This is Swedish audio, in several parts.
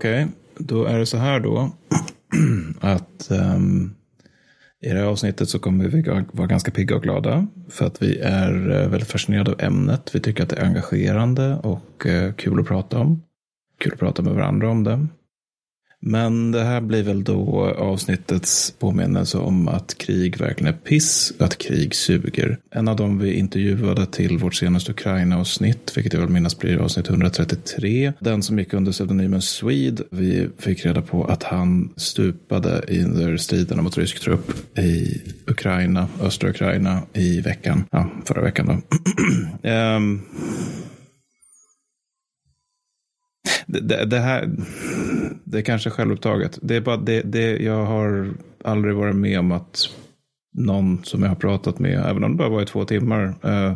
Okej, okay. då är det så här då. att um, i det här avsnittet så kommer vi vara ganska pigga och glada. För att vi är eh, väldigt fascinerade av ämnet. Vi tycker att det är engagerande och uh, kul att prata om. Kul att prata med varandra om det. Men det här blir väl då avsnittets påminnelse om att krig verkligen är piss, att krig suger. En av dem vi intervjuade till vårt senaste Ukraina-avsnitt, vilket jag vill minnas blir avsnitt 133, den som gick under pseudonymen Swede, vi fick reda på att han stupade under striderna mot rysk trupp i Ukraina, östra Ukraina i veckan, ja, förra veckan då. um, det, det, här, det är kanske självupptaget. Det är bara det, det, jag har aldrig varit med om att någon som jag har pratat med, även om det bara var i två timmar, eh,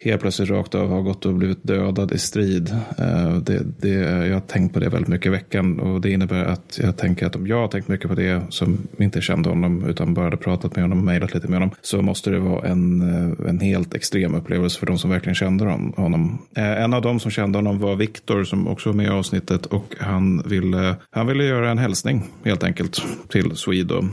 helt plötsligt rakt av har gått och blivit dödad i strid. Eh, det, det, jag har tänkt på det väldigt mycket i veckan och det innebär att jag tänker att om jag har tänkt mycket på det som inte kände honom utan bara hade pratat med honom och mejlat lite med honom så måste det vara en, eh, en helt extrem upplevelse för de som verkligen kände honom. Eh, en av de som kände honom var Viktor som också var med i avsnittet och han ville, han ville göra en hälsning helt enkelt till Swede.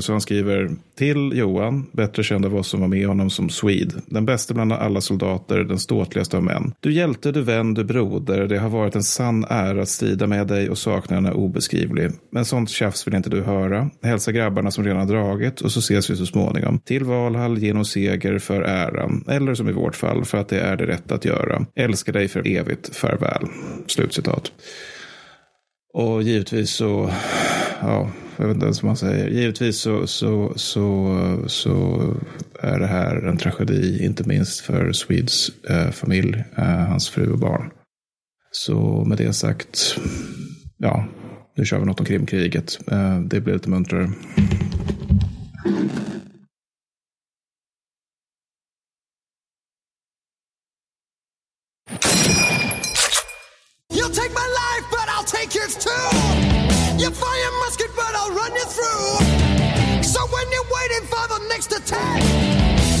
Så han skriver till Johan, bättre känd av oss som var med honom som Swede, den bästa bland alla soldater, den ståtligaste av män. Du hjälte, du vän, du broder, det har varit en sann ära att strida med dig och saknaden är obeskrivlig. Men sånt tjafs vill inte du höra. Hälsa grabbarna som redan dragit och så ses vi så småningom. Till Valhall genom seger för äran, eller som i vårt fall för att det är det rätta att göra. Älskar dig för evigt, farväl. Slutcitat. Och givetvis så, ja, jag vet inte ens vad man säger. Givetvis så, så, så, så är det här en tragedi, inte minst för Swedes eh, familj, eh, hans fru och barn. Så med det sagt, ja, nu kör vi något om Krimkriget. Eh, det blir lite muntrare. You'll take my life, but I'll take yours too. You fire I'll run you through. So when you're waiting for the next attack,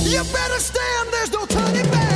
you better stand, there's no turning back.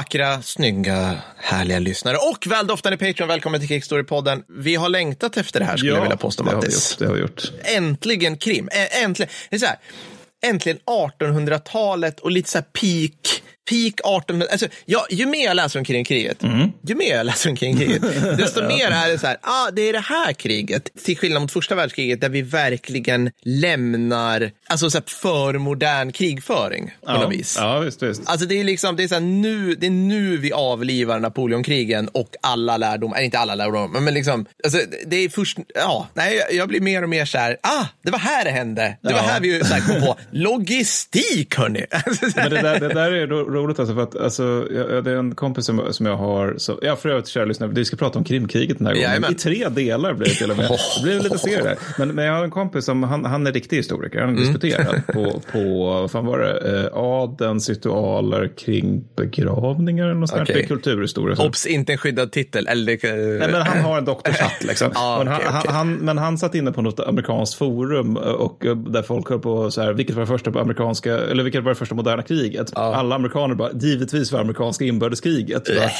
Vackra, snygga, härliga lyssnare och väldoftande Patreon. Välkommen till Kickstory-podden. Vi har längtat efter det här skulle Ja, jag vilja påstå, det har Mattis. gjort, det har gjort. Äntligen krim. Äntligen. Det är så här. Äntligen 1800-talet och lite så här peak. Peak 1800 alltså, ja, Ju mer jag läser om kringkriget, Mm. ju mer jag läser om kringkriget, desto mer är det så här, ah, det är det här kriget. Till skillnad mot första världskriget där vi verkligen lämnar alltså så här, för modern krigföring på något vis. Ja, visst, visst. Alltså det är liksom, det är så här, nu, det är nu vi avlivar Napoleonkrigen och alla lärdomar, inte alla lärdomar, men liksom, alltså det är först, ja, nej, jag- blir mer och mer så här, ah, det var här det hände. Det var Ja. här vi så här kom på, logistik hörni. Men det där, det där är ro- roligt alltså för att alltså, jag, det är en kompis som, som jag har, så, ja för övrigt kära lyssnare, vi ska prata om Krimkriget den här gången. Jajamän. I tre delar blir det till och med. Det blir lite serie där. Men, men jag har en kompis som, han, han är riktig historiker, han har Mm. disputerat på, på, vad fan var det, eh, adelns ritualer kring begravningar eller något sånt okay. kulturhistoria. så. Obs, inte en skyddad titel. Eller, det- Nej, men han har en doktorshatt liksom. Ja, men, han, okej. Han, men han satt inne på något amerikanskt forum eh, och eh, där folk höll på så här, vilket var det första amerikanska, eller vilket var det första moderna kriget? Alla amerikaner bara, givetvis var amerikanska inbördeskriget. Va?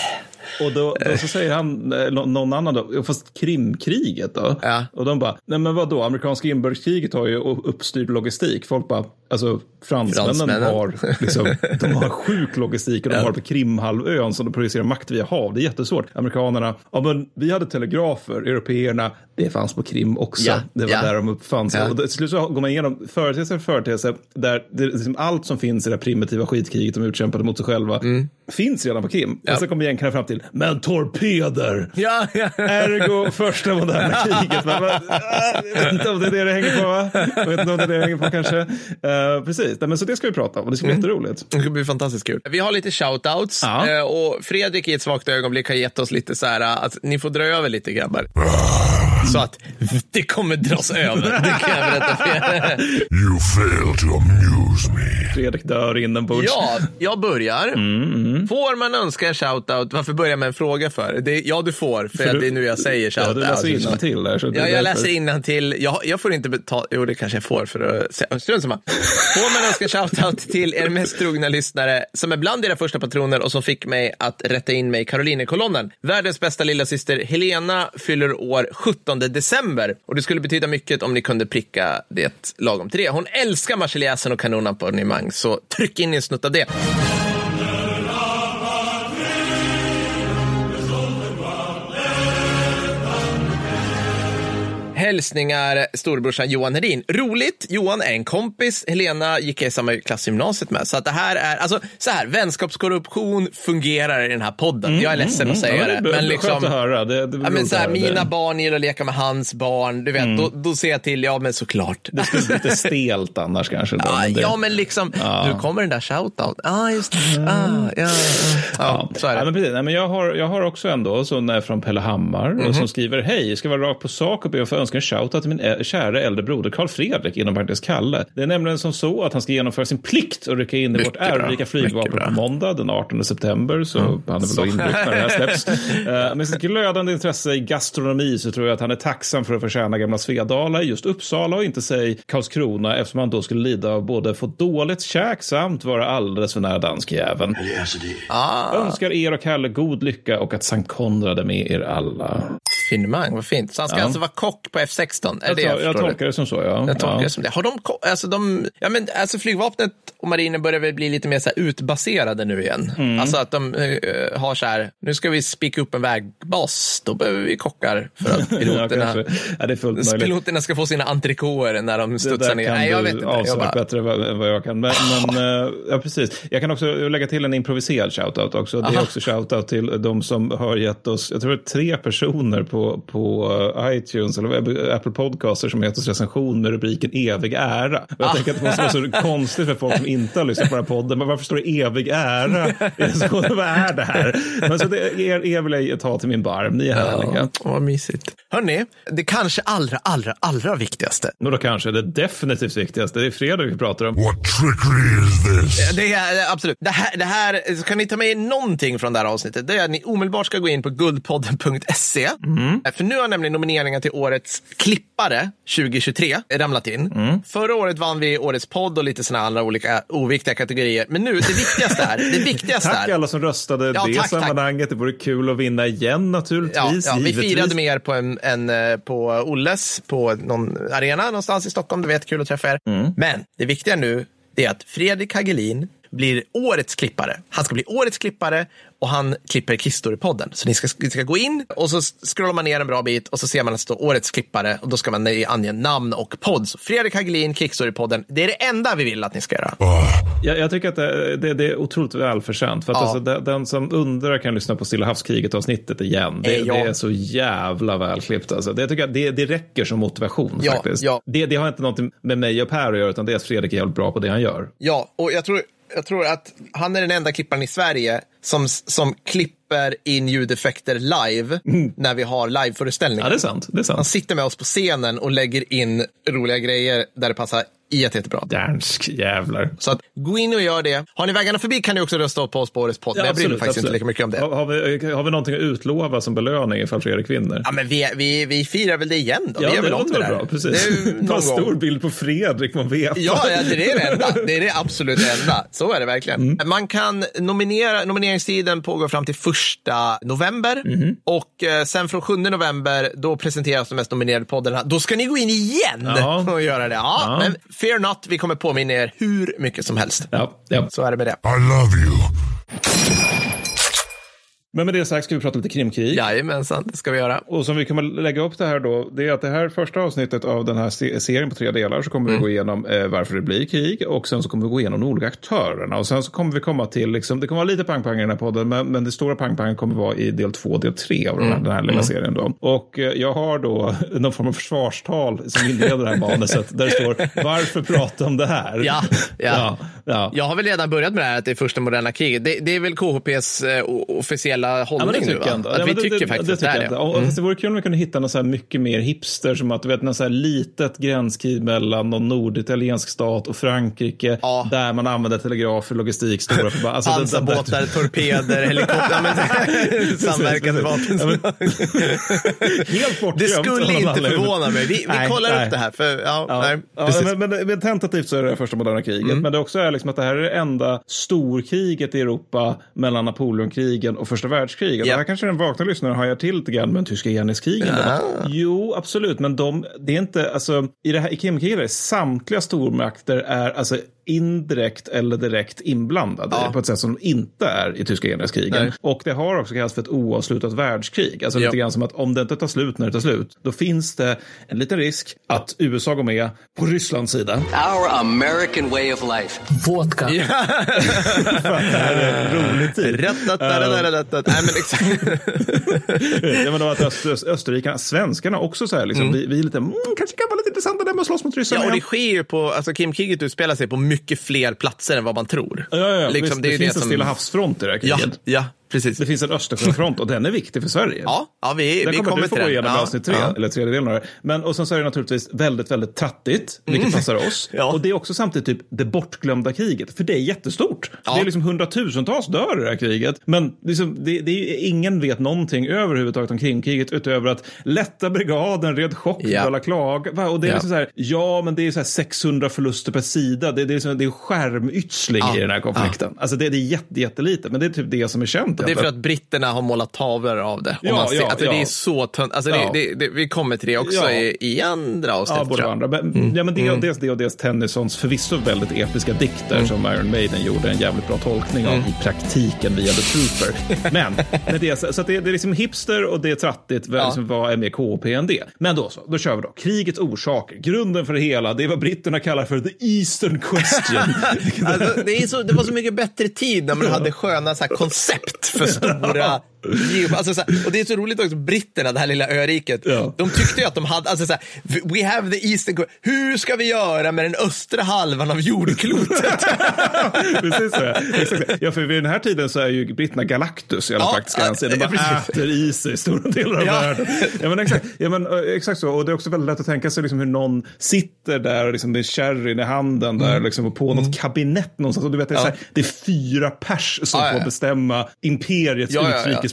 Och då, då så säger han, eh, nå- någon annan då, fast Krimkriget då? Ja. Och de bara, nej men vadå, amerikanska inbördeskriget har ju uppstyrd logistik. Folk bara, alltså fransmännen, Fransmännen. har, liksom, de har sjuk logistik och de Ja. har på Krimhalvön som de projicerar makt via hav. Det är jättesvårt. Amerikanerna, ja men vi hade telegrafer, européerna, det fanns på Krim också. Ja, Det var ja. där de uppfanns. Ja. Och till slut så går man igenom företeelse för företeelse där det, liksom allt som finns i det här primitiva skitkriget de utkämpade mot sig själva finns redan på Krim. Och så kommer jänkarna fram till, men torpeder! Ja, ja. Ergo första moderna kriget. Man bara, "Ah, jag vet inte om det är det det hänger på. Va? Jag vet inte om det är det det hänger på kanske. Eh, precis, Nej, men så det ska vi prata om och det ska bli jätteroligt. Det ska bli fantastiskt kul. Vi har lite shoutouts Ja. eh, och Fredrik i ett svagt ögonblick har gett oss lite så här att ni får dra över lite grabbar. Så att det kommer dras över. Det kan jag berätta för er. You fail to amuse me. Fredrik dör inombords. Ja, jag börjar. Mm, Får man önska en shoutout? Varför börja med en fråga för? Det, ja, du får, för, att du- det är nu jag säger Ja, shoutout. du läser innantill där. Så Ja, jag läser innantill. Jag, jag får inte betala. Jo, det kanske jag får för att. Strunt samma. Får man önska shoutout till er mest trogna lyssnare som är bland era första patroner och som fick mig att rätta in mig i Karolinerkolonnen. Världens bästa lilla syster Helena fyller år 17 december och det skulle betyda mycket om ni kunde pricka det lagom till det. Hon älskar marseljäsen och kanonabonnemang, så tryck in en snutt av det. Hälsningar storebrorsan Johan Hedin. Roligt, Johan är en kompis, Helena gick jag i samma klass i gymnasiet med. Så att det här är, alltså så här, vänskapskorruption fungerar i den här podden. jag är ledsen att säga Ja, det. Men skönt liksom, att höra. Det, det, ja, men så här, det- mina barn gillar att leka med hans barn, du vet, då, då ser jag till, ja men såklart. Det skulle bli lite stelt annars kanske. Då, Ja, men det, ja, men liksom, Ja. nu kommer den där shoutout. Ah, just det. Ah, ja, ja. ja, så är Ja, det. men precis. Nej, men jag, har, jag har också en då, som är från Pelle Hammar, Mhm. och som skriver Hej, jag ska vara rakt på sak och be få önska en shoutout till min ä- kära äldre broder Karl Fredrik, inom parentes Kalle. Det är nämligen som så att han ska genomföra sin plikt och rycka in i vårt Mycket ärorika flygvapen på måndag den 18 september, så han är väl då inryckt när det här släpps. Eh, Med sitt glödande intresse i gastronomi så tror jag att han är tacksam för att förtjäna gamla Svedala i just Uppsala och inte säg Karlskrona eftersom han då skulle lida av både få dåligt käk samt vara alldeles för nära danskjäveln. Ah, Önskar er och Kalle god lycka och att Sankt Konrad är med er alla. Finemang, vad fint. Så han ska Ja. alltså vara kock på F16? Är Jag, det jag, jag tolkar det som så, ja. Jag tolkar ja. det som det. Har de, alltså de, ja men alltså flygvapnet och marinen börjar väl bli lite mer så här utbaserade nu igen. Mm. Alltså att de eh, har så här, nu ska vi spika upp en vägbas, då behöver vi kockar för att Ja, piloterna, kanske. ja, det är fullt möjligt. piloterna ska få sina entrecôter när de studsar ner. Nej, jag vet inte. Avsevärt bättre än vad, jag kan. Men, men eh, ja, precis. Jag kan också lägga till en improviserad shoutout också. Det är Aha. också shoutout till de som har gett oss, jag tror det är tre personer på, på eh, iTunes eller Apple Podcaster som oss recension med rubriken evig ära. Och jag Ah. tänker att det måste vara så konstigt för folk som inte har lyssnat på den här podden. Men varför står det evig ära? Vad är det här? Men så det, er, er vill jag ta till min barm. Ni är härliga. ja, vad mysigt. Hörni, det kanske allra, allra, allra viktigaste. Och då kanske det definitivt viktigaste, det är Fredrik vi pratar om. What trickery is this? Det är absolut. Det här, det här, så kan ni ta med er någonting från det här avsnittet. Det är att ni omedelbart ska gå in på guldpodden.se. För nu har nämligen nomineringar till årets klippare 2023 ramlat in. Förra året vann vi årets podd och lite sådana andra olika oviktiga kategorier. Men nu, det viktigaste är, det viktigaste Tack är alla som röstade Ja, det tack, tack. sammanhanget. Det vore kul att vinna igen Ja, naturligtvis. ja, vi givetvis. firade med er på, en, en, eh, på Olles, på någon arena någonstans i Stockholm. Du vet, kul att träffa er. Mm. Men det viktiga nu är att Fredrik Hagelin blir årets klippare. Han ska bli årets klippare och han klipper Kissstory-podden. Så ni ska, ni ska gå in och så scrollar man ner en bra bit och så ser man att det står årets klippare och då ska man ange namn och podd. Så Fredrik Hagelin, Kickstory-podden. Det är det enda vi vill att ni ska göra. Jag, jag tycker att det, det, det är otroligt välförtjänt. För att Ja. alltså, den, den som undrar kan lyssna på Stilla havskriget-avsnittet igen. Det, Eh, ja. det är så jävla välklippt. Alltså. Det, tycker jag, det, det räcker som motivation Ja, faktiskt. ja. Det, det har inte något med mig och Per att göra, utan det är att Fredrik är jävligt bra på det han gör. Ja, och jag tror, jag tror att han är den enda klipparen i Sverige som, som klipper in ljudeffekter live när vi har liveföreställningar. Ja, det är sant. Det är Han sant. sitter med oss på scenen och lägger in roliga grejer där det passar jätte, jättebra. Dansk jävlar. Så att, gå in och gör det. Har ni vägarna förbi kan ni också rösta på oss på årets podd. men jag bryr mig faktiskt inte lika mycket om det. Har, har, vi, har vi någonting att utlova som belöning ifall Fredrik vinner? Ja, men vi, vi, vi firar väl det igen då. vi gör väl om låter det där. bra. Precis. Det är Ta en stor bild på Fredrik man vet. Ja, ja, det är det enda. Det är det absolut enda. Så är det verkligen. Man kan nominera, nomineringstiden pågår fram till första november och eh, sen från 7 november då presenteras de mest nominerade poddarna. Då ska ni gå in igen Ja. och göra det. Ja, Ja. Men fear not, vi kommer påminna er hur mycket som helst. Ja, ja. Så är det med det. I love you. Men med det sagt ska vi prata lite krimkrig. Jajamensan, det ska vi göra. Och som vi kommer lägga upp det här då, det är att det här första avsnittet av den här se- serien på tre delar så kommer Mm. vi gå igenom eh, varför det blir krig och sen så kommer vi gå igenom de olika aktörerna och sen så kommer vi komma till, liksom, det kommer vara lite pang-pang i den här podden, men, men det stora pang-pang kommer vara i del två del tre av den Mm. här, den här lilla serien då. Och eh, jag har då någon form av försvarstal som inleder det här manuset där det står varför prata om det här? Ja, ja. ja, ja. Jag har väl redan börjat med det här att det är första moderna kriget. Det, det är väl KHPs eh, officiella Ja, hållning men det nu, tycker va? Att Ja, vi men det- tycker det, faktiskt det att det tycker är det. Mm. Fast det vore kul om vi kunde hitta något så här mycket mer hipster som att du vet, något så här litet gränskrig mellan någon norditaliensk stat och Frankrike Ja. där man använder telegrafer, logistik, stora förband. Alltså, Pansarbåtar, torpeder, helikoptrar, men, samverkande vapen. Ja, men- Helt bortglömt. Det skulle inte förvåna mig. Vi, vi Nej, kollar nej. upp det här. För, ja, Ja, nej, ja, precis. men, men, men tentativt så är det det första moderna kriget. Mm. Men det också är liksom att det här är det enda storkriget i Europa mellan Napoleonkrigen och första världskriget. Ja. Det här kanske den vakna lyssnaren hajar till lite grann med tyska enhetskrigen. Ja. Jo, absolut, men de, det är inte, alltså i det här i Krimkriget samtliga stormakter är alltså indirekt eller direkt inblandade Ja. på ett sätt som inte är i tyska enhetskrigen. Nej. Och det har också kallats för ett oavslutat världskrig. Alltså Ja. lite grann som att om det inte tar slut när det tar slut, då finns det en liten risk att USA går med på Rysslands sida. Our American way of life. Vodka. Att det här är en rolig tid. Ratatatatatatat. Nej, men exakt. ja, men då att öst, öst, österrikarna, svenskarna också så här, liksom, vi, vi är lite, mm, kanske kan vara lite intressanta där med att slåss mot ryssarna. Ja, och det sker ju på, alltså Krimkriget utspelar sig på mycket fler platser än vad man tror. Ja, ja, ja. Liksom, det är det, finns det en som- Stilla havsfront i det här Ja, kriget. ja, precis. Det finns en Östersjöfront och den är viktig för Sverige. Ja, ja vi, Den vi kommer, kommer du få gå igenom i Ja, avsnitt tre, ja. eller tredje delen av det. Men och sen så är det naturligtvis väldigt, väldigt trattigt, vilket passar oss. Mm. Ja. Och det är också samtidigt typ det bortglömda kriget, för det är jättestort. Ja. Det är liksom hundratusentals dör i det här kriget. Men liksom, det, det är, ingen vet någonting överhuvudtaget om Krimkriget utöver att lätta brigaden red chock Ja. ja. klag. Va? Och det är liksom så här, ja men det är så här 600 förluster per sida. Det, det, är, så, det är skärmytsling i den här konflikten. Alltså det, det är jätte, jättelite, men det är typ det som är känt. Det är för att britterna har målat tavlor av det. Ja, ser, ja, alltså, ja. Det är så tunt. Alltså, Ja. det, det, det, vi kommer till det också i, i andra avsnitt. Ja, andra. Men, ja, men det, dels det och dels Tennysons förvisso väldigt episka dikter Mm. som Iron Maiden gjorde en jävligt bra tolkning av i praktiken via The Trooper. Men med det, så så att det, det är liksom hipster och det är trattigt. Ja. Liksom, vad är mer KP än det? Men då så, då kör vi då. Krigets orsaker, grunden för det hela, det är vad britterna kallar för the Eastern question. Alltså, det, är så, det var så mycket bättre tid när man hade sköna så här, koncept för stora Alltså, så här, och det är så roligt också, britterna, det här lilla öriket, Ja. de tyckte ju att de hade, alltså så här, we have the eastern, co- hur ska vi göra med den östra halvan av jordklotet? Precis så. Ja. Ja, för vid den här tiden så är ju britterna Galactus i alla Ja, praktiska ja, hänseenden. De bara precis. äter i sig stora delar av Ja. världen. Ja, men exakt. Ja, men, eh, exakt så. Och det är också väldigt lätt att tänka sig liksom hur någon sitter där och liksom, med sherryn i handen där liksom, och på något kabinett någonstans. Och du vet, det är, så här, det är fyra pers som Ja, ja, får ja. bestämma imperiets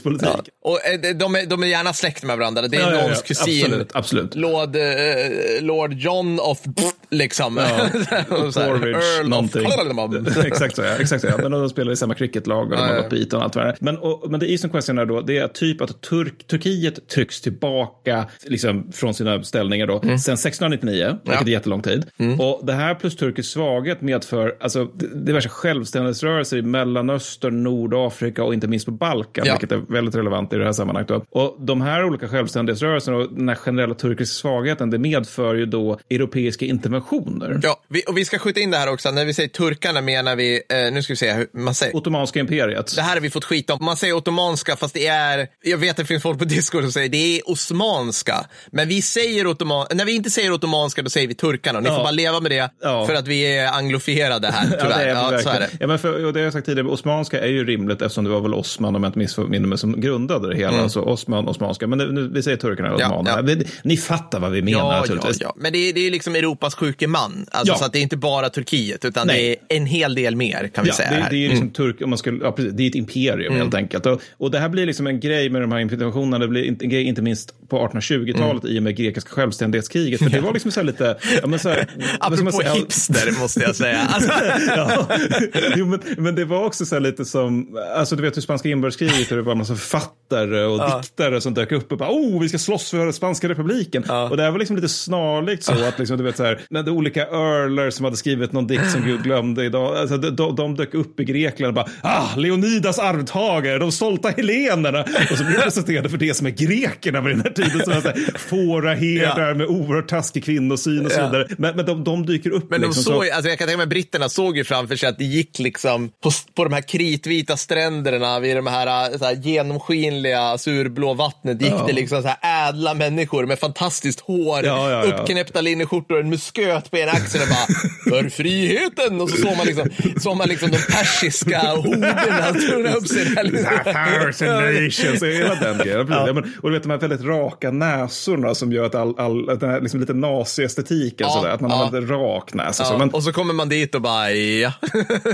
utrikespolitik. Ja. Och eh, de- är, de är gärna släkt med varandra. Det är Ja, ja, ja. någons kusin. Absolut, absolut. Lord, eh, Lord John of liksom. Porridge, Earl någonting. of... exakt så, ja. Exakt så, ja. Men de spelar i samma cricketlag och de har ytan och allt vad det är. Men, och, men det Eastern Question är då, det är typ att Turk, Turkiet trycks tillbaka liksom, från sina ställningar då, Mm. sen 1699, vilket är jättelång tid. Och det här plus turkisk svaghet medför alltså, diverse självständighetsrörelser i Mellanöstern, Nordafrika och inte minst på Balkan, Ja. vilket är väldigt relevant i det här sammanhanget. Då. Och de här olika självständighetsrörelserna och den här generella turkiska svagheten, det medför ju då europeiska interventioner. Ja, vi, och vi ska skjuta in det här också. När vi säger turkarna menar vi, eh, nu ska vi se hur man säger. Ottomanska imperiet. Det här har vi fått skit om. Man säger ottomanska fast det är, jag vet att det finns folk på Discord som säger det är osmanska. Men vi säger ottoman, när vi inte säger ottomanska då säger vi turkarna. Ni Ja. får bara leva med det Ja. för att vi är anglofierade här Ja, tyvärr. det är Ja, så är det. Ja, men för, och det har jag sagt tidigare, osmanska är ju rimligt eftersom det var väl Osman, om jag inte missminner mig, som grundade det hela. Alltså Osman, osmanska. Men nu, vi säger turkarna och Mm. Ja, osmanerna. ja. Ni fattar vad vi menar Ja, ja, naturligtvis. ja. Men det är, det är liksom Europas sjuke man. Alltså. Så att det är inte bara Turkiet, utan Nej. det är en hel del mer kan vi säga. det, här. Mm. det är liksom turk, om man skulle, ja, precis, det är ett imperium helt enkelt. Och, och det här blir liksom en grej med de här interventionerna, det blir inte- en grej inte minst på 1820-talet Mm. i och med grekiska självständighetskriget. För det var liksom så här lite, ja, men så här, Apropå säga? hipster måste jag säga. Alltså, ja. jo, men, men det var också så här lite som, alltså du vet hur spanska inbördeskriget, hur det var massa författare och diktare som dök upp och bara oh, vi ska slåss för spanska republiken. Och det här var liksom lite snarlikt så att liksom, du vet så här, när olika earler som hade skrivit någon dikt som Gud glömde idag, alltså, de, de, de dök upp i Grekland och bara ah, Leonidas arvtagare, de stolta helenerna. Och så blir de presenterade för det som är grekerna vid den här tiden. Som här, fåraherdar med oerhört taskig kvinnosyn och så Ja. vidare. Men, men de, de dyker upp. Men de liksom, såg, så, alltså jag kan tänka mig britterna såg ju framför sig att det gick liksom på, på de här kritvita stränderna vid de här, så här genomskinliga surblå vattnet gick det liksom så här ädla människor med fantastiskt hår, Ja, ja, ja. uppknäppta linneskjortor och en musköt på ena axeln och bara för friheten och så såg man liksom, såg man liksom de persiska horderna torna upp sig där. liksom. Powers and nations, hela den grejen. Ja. Men, och du vet de här väldigt raka näsorna som gör att all, all att den här liksom lite naziestetiken, Ja, sådär, att man ja. har väldigt rak näsa. så. Ja, Men, och så kommer man dit och bara, ja.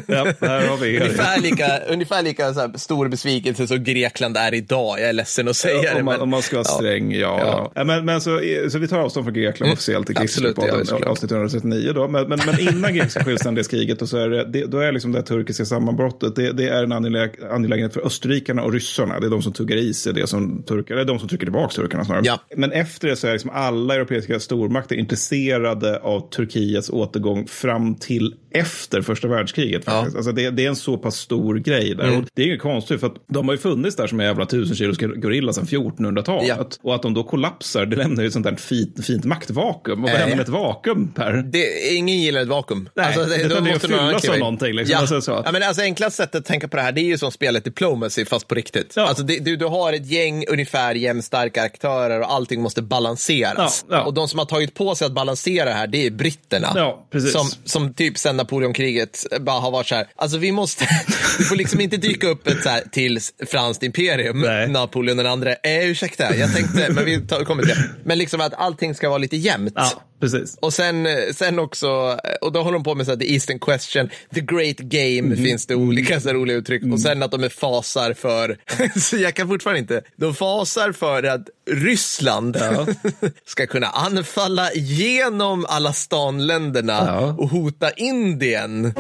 ja, här har vi er. ungefär lika, ungefär lika så här, stor besvikelse som Grekland är idag. Jag är ledsen att säga det. om, man, men- om man ska vara sträng, ja. Ja. men, men så, så vi tar avstånd från Grekland officiellt i såklart. avsnitt 139. Då. Men, men, men innan grekiska självständighetskriget, så är det, då är liksom det turkiska sammanbrottet, det, det är en angeläg- angelägenhet för österrikarna och ryssarna. Det är de som tuggar i sig det som turkar, det är de som trycker tillbaka turkarna snarare. Ja. Men efter det så är liksom alla europeiska stormakter intresserade av Turkiets återgång fram till efter första världskriget. Faktiskt. Alltså det, det är en så pass stor grej där. Och det är inget konstigt för att de har ju funnits där som en jävla tusen kilos gorilla sedan 1400-talet. Ja. Och att de då kollapsar, det lämnar ju ett sånt där fint, fint maktvakuum. Och vad händer med ett vakuum, Per? Det, ingen gillar ett vakuum. Nej, det då tenderar måste annan fyllas av in. någonting, liksom. Ja. Alltså, så. Ja, men alltså, enklast sättet att tänka på det här det är ju som spelet Diplomacy fast på riktigt. Ja. Alltså, det, du, du har ett gäng ungefär jämnstarka aktörer och allting måste balanseras. Ja, ja. Och de som har tagit på sig att balansera det här det är britterna. Ja, precis. Som, som typ sen Napoleonkriget bara har varit så här, alltså vi måste, vi får liksom inte dyka upp ett så här till franskt imperium, Nej. Napoleon den andra. Eh, ursäkta, jag tänkte, men vi tar, kommer till det. Men liksom att allting ska vara lite jämnt. Ja, precis. Och sen, sen också, och då håller de på med så här, the Eastern question, the great game, Mhm. finns det olika så roliga uttryck. Mm. Och sen att de är fasar för, så jag kan fortfarande inte, de fasar för att Ryssland ska kunna anfalla genom alla stanländerna Ja. och hota Indien.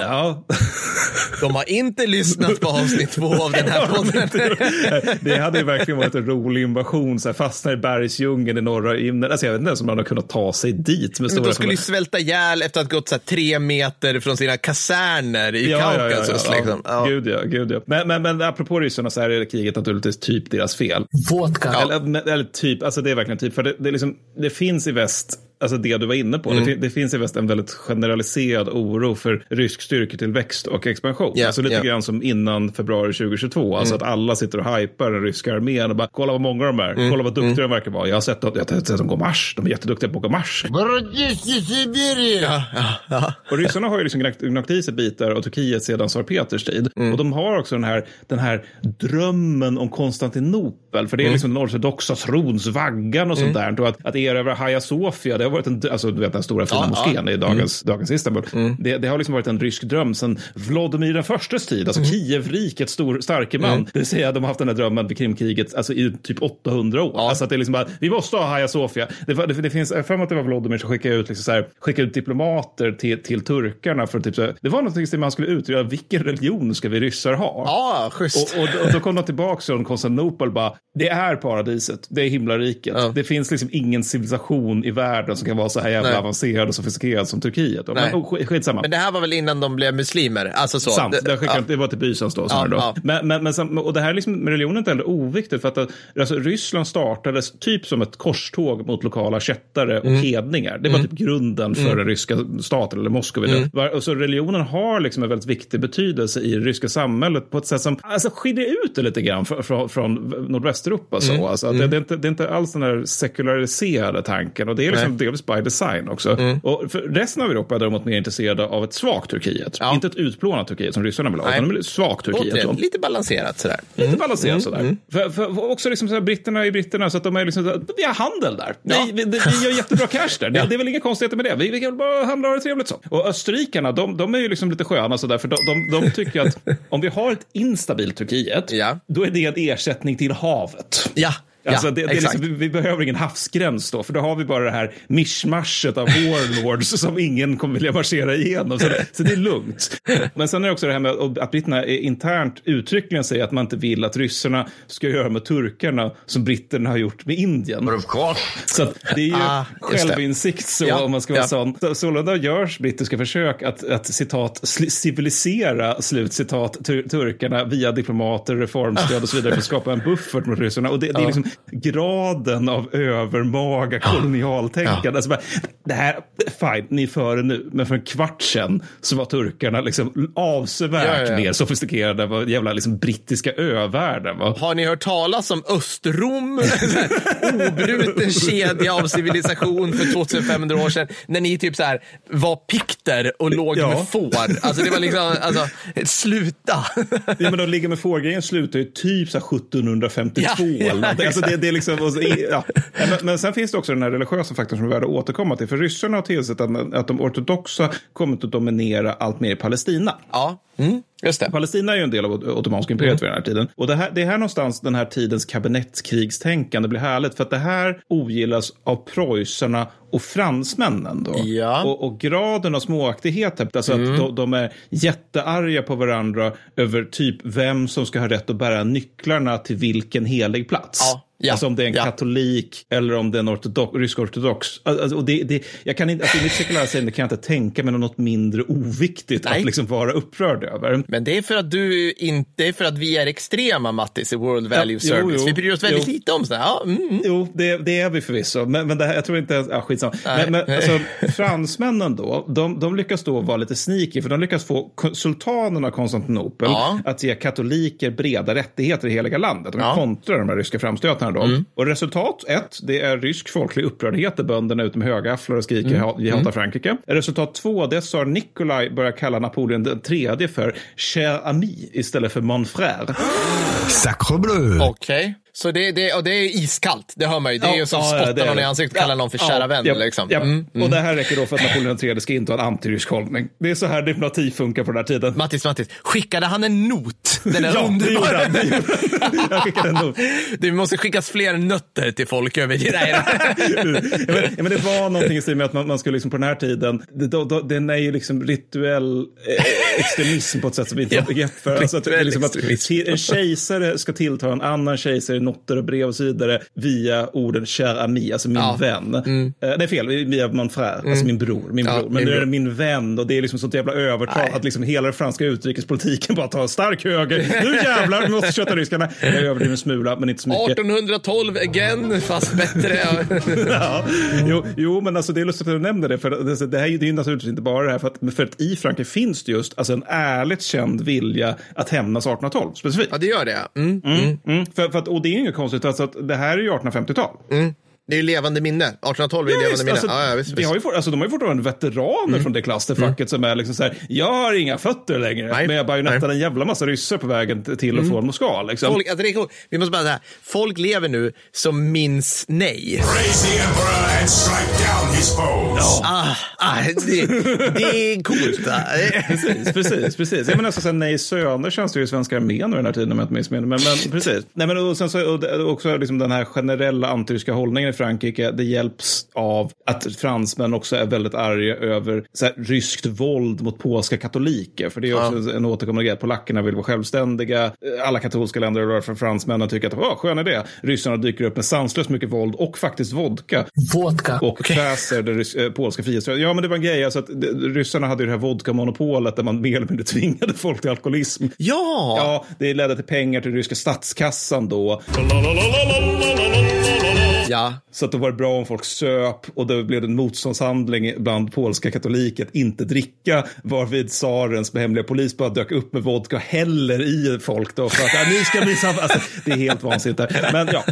Ja. De har inte lyssnat på avsnitt två av den här podden. det hade ju verkligen varit en rolig invasion. Så här, fastna i bergsdjungeln i norra Indien. Alltså, jag vet inte ens om man har kunnat ta sig dit. Med Men de skulle ju svälta ihjäl efter att ha gått så här, tre meter från sina kaserner i Kaukasus. Liksom. Ja. Gud ja, gud ja. Men, men, men apropå ryssarna så är det kriget naturligtvis typ deras fel. Eller, men- eller typ, alltså det är verkligen typ. För det, det, liksom, det finns i väst, alltså det du var inne på, Mm. det, det finns i väst en väldigt generaliserad oro för rysk styrketillväxt och expansion. Ja, alltså lite ja. grann som innan februari 2022. Alltså Mm. att alla sitter och hypar den ryska armén och bara kolla vad många de är, Mm. kolla vad duktiga de verkar vara. Jag har sett, dem- jag har sett dem gå marsch, de är jätteduktiga på att gå marsch. Ja. Och ryssarna har ju liksom gnagt, i sig bitar och Turkiet sedan tsar Peters tid. Mm. Och de har också den här, den här drömmen om Konstantinopel. För det är Mm. liksom den ortodoxa trons vaggan och sånt där. Och att, att erövra Hagia Sofia, det varit en, alltså du vet den stora fina Ja, moskén ja. Mm. i dagens, dagens Istanbul. Det, det har liksom varit en rysk dröm sedan Vladimir den förstes tid, Mm. alltså Kievrikets stor, starke man. Det vill säga de har haft den här drömmen vid Krimkriget alltså, i typ 800 år. Alltså att det är liksom bara, vi måste ha Hagia Sofia. Det, det, det finns, jag för mig att det var Vladimir som skickade ut, liksom så här, skickade ut diplomater till, till turkarna för typ så här, det var någonting som man skulle utreda, vilken religion ska vi ryssar ha? Ja, schysst. Och, och, då- och då kom de tillbaka från Konstantinopel bara, det är paradiset, det är himlariket. Ja. Det finns liksom ingen civilisation i världen som kan vara så här jävla Nej. avancerad och sofistikerad som Turkiet. Men, oh, skit- skitsamma. Men det här var väl innan de blev muslimer? Alltså så. Sant, Det- skickade, ja. det var till Bysans då. Ja, då. ja. Men, men, men, och det här liksom, med religionen är inte heller oviktigt. För att alltså, Ryssland startades typ som ett korståg mot lokala kättare och Mm. hedningar. Det var typ grunden för den ryska staten, eller Moskva. Mm. Mm. Så religionen har liksom en väldigt viktig betydelse i det ryska samhället på ett sätt som alltså, skiljer ut det lite grann från, från, nordvästeuropa. Så. Mm. Alltså, att det, det, är inte, det är inte alls den där sekulariserade tanken. Och det är liksom delvis by design också. Mm. Och resten av Europa är däremot mer intresserade av ett svagt Turkiet. Ja. Inte ett utplånat Turkiet som ryssarna vill ha, Nej. utan ett svagt Turkiet. Återigen, lite balanserat sådär. Lite balanserat Mm. sådär. För, för, för också liksom så här, britterna är britterna, så att de är liksom, så här, vi har handel där. Ja. Vi, vi, vi gör jättebra cash där. Det, det är väl inga konstigheter med det. Vi, vi kan bara handla och ha det trevligt så. Och österrikarna, de, de är ju liksom lite sköna sådär, för de, de, de tycker att om vi har ett instabilt Turkiet, Ja. då är det en ersättning till havet. Ja, Alltså Ja, det, det liksom, vi, vi behöver ingen havsgräns då, för då har vi bara det här mischmaschet av warlords som ingen kommer vilja marschera igenom. Så, det- så det är lugnt. Men sen är det också det här med att britterna internt uttryckligen säger att man inte vill att ryssarna ska göra med turkarna som britterna har gjort med Indien. Så det är ju Ah, självinsikt så Ja, om man ska vara ja. sån. Så, sålunda görs brittiska försök att, att citat civilisera slutcitat tur, turkarna via diplomater, reformstöd och så vidare för att skapa en buffert mot ryssarna. Och det, det är liksom graden av övermaga kolonialtänkande. Alltså bara, det här, fine, ni är före nu, men för en kvart sedan så var turkarna liksom avsevärt Ja, ja, ja. mer sofistikerade än vad jävla liksom brittiska övärlden var. Har ni hört talas om Östrom? Obruten kedja av civilisation för 2500 år sedan. När ni typ så här var pikter och låg Ja. med får. Alltså det var liksom, alltså, sluta. Ja, men de ligger med fårgrejen slutar ju typ så här 1752 Ja, ja. Alltså det, det är liksom, ja. men, men sen finns det också den här religiösa faktorn som är värd att återkomma till. För ryssarna har tillsett att, att de ortodoxa kommit att dominera allt mer i Palestina. Ja, mm, just det. Palestina är ju en del av Ottomanska imperiet vid den här tiden. Och det, här, det är här någonstans den här tidens kabinettskrigstänkande blir härligt. För att det här ogillas av preussarna och fransmännen. Då. Ja. Mm. Och, och graden av småaktighet, alltså att de, de är jättearga på varandra över typ vem som ska ha rätt att bära nycklarna till vilken helig plats. Ja, ja, alltså om det är en ja. katolik eller om det är en ortodox, rysk ortodox. Alltså, och det, det, jag kan inte, alltså, I mitt sekulära seende kan jag inte tänka mig något mindre oviktigt Nej. att liksom vara upprörd över. Men det är för att du inte, för att vi är extrema Mattis i World Value Ja, jo, Service. jo, vi bryr oss väldigt jo. lite om sådär. Ja, mm, mm. Jo, det, det är vi förvisso. Men, men det här, jag tror inte... Ja, skitsamma. Nej. Men, men alltså, fransmännen då, de, de lyckas då vara lite sneaky, för de lyckas få sultanen av Konstantinopel Ja. att ge katoliker breda rättigheter i hela landet. De Ja. Kontrar de här ryska framstötarna då. Och resultat ett, det är rysk folklig upprördhet där bönderna ute med högafflar och skriker Mm. mm. vi hatar Frankrike. Resultat två, det är tsar Nikolaj börjar kalla Napoleon den tredje för cher ami istället för mon frère. Sacre bleu. Okej. Så det, det, och det är iskallt, det hör man ju. Det är ju som ja, spotta någon i ansiktet och kalla någon för kära vän. Ja, liksom. ja. Mm. Och det här räcker då för att Napoleon III ska inte ha en antirysk hållning. Det är så här diplomati funkar på den här tiden. Mattis, Mattis, skickade han en not? Den Ja, det underbar. gjorde han. Det gjorde han. Jag skickade en not. Det måste skickas fler nötter till folk över Nej, Ja, men, ja, det var någonting i stil med att man, man skulle liksom på den här tiden, det, då, då, den är ju liksom rituell eh, extremism på ett sätt som vi inte har Ja, begrepp för. Alltså att, liksom att en kejsare ska tillta en annan kejsare noter och brev och så vidare via orden cher ami, alltså min Ja. vän. Eh, nej, fel, via mon frère, alltså min bror. Min Ja, bror. Men min nu är bror. det min vän och det är liksom sånt jävla övertal Nej. att liksom hela den franska utrikespolitiken bara tar stark höger. Nu jävlar, vi måste köta ryskarna. Jag överdriver en smula, men inte så mycket. 1812 again, fast bättre. Ja, jo, jo, men alltså det är lustigt att du nämner det. För det, det här är det är ju naturligtvis inte bara det här. För att, för att i Frankrike finns det just alltså en ärligt känd vilja att hämnas 1812 specifikt. Ja, det gör det. Mm. Mm, mm, för, för att, och det är inget konstigt, alltså att det här är ju 1850-tal. Det är ju levande minne. 1812 är ju Ja, levande visst, minne. alltså, ja, ja, visst, vi visst. har ju alltså, de har ju fortfarande veteraner från det klasterfacket som är liksom så här, jag har inga fötter längre, Nej, men jag bajonettade nej. en jävla massa ryssar på vägen till och från Moskva. Liksom. Folk, alltså det är. Vi måste bara säga, folk lever nu som minns nej. Praise the Emperor and strike down Ah, ah, det, det är coolt. Precis, precis, precis. Jag menar, alltså, sen Nej söner känns det ju i svenska armén den här tiden om jag inte missminner. Men, men precis. Nej, men och sen så och det- också liksom den här generella antiryska hållningen i Frankrike. Det hjälps av att fransmän också är väldigt arga över så här, ryskt våld mot polska katoliker. För det är också en återkommande grej. Polackerna vill vara självständiga. Alla katolska länder är för fransmännen tycker att oh, skön idé. Ryssarna dyker upp med sanslöst mycket våld och faktiskt vodka. Vodka. Och kväser det rys- eh, polska frihetsrörelsen. Ja, men det var en grej. Alltså att ryssarna hade ju det här vodkamonopolet där man mer eller mindre tvingade folk till alkoholism. ja, Ja, det ledde till pengar till ryska statskassan då. Ja. Så att då var det bra om folk söp och då blev det en motståndshandling bland polska katoliker att inte dricka. Varvid tsarens hemliga polis bara dök upp med vodka och häller i folk då för att ja, ni ska samma. Alltså, det är helt vansinnigt. där. Men ja,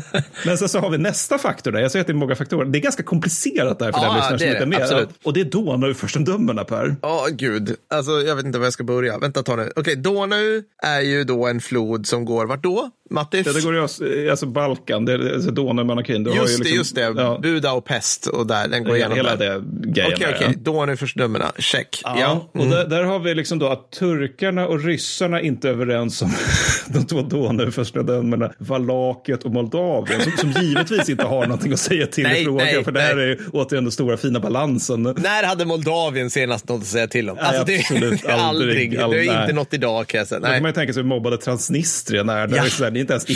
men sen så har vi nästa faktor där. Jag säger att det är många faktorer. Det är ganska komplicerat där för Ja, den lyssnaren det som inte är det. med. Absolut. Och det är då när vi förstendömena Per. Ja, gud. Alltså, jag vet inte var jag ska börja. Vänta, ta nu. Okej, Donau är ju då en flod som går vart då? Mattis? Ja, det går oss- alltså Balkan, det är alltså Donaumonarkin. Du har ju Just det, liksom- just det. Ja, Buda och pest och där, den går igenom hela där. det grejen Okej, okej. ja. Donau-furstendömena, check. Ja, Ja. och där, där har vi liksom då att turkarna och ryssarna inte är överens om de två Donau-furstendömena, Valakiet och Moldavien, som, som givetvis inte har någonting att säga till Nej, i frågan, nej, för det här nej. är återigen den stora fina balansen. När hade Moldavien senast något att säga till om? Alltså, det, absolut aldrig. aldrig. Det är nej. inte något idag kan jag säga. Då kan Nej. man ju tänka sig hur mobbade Transnistrien är. Där Ja. det är det är inte ens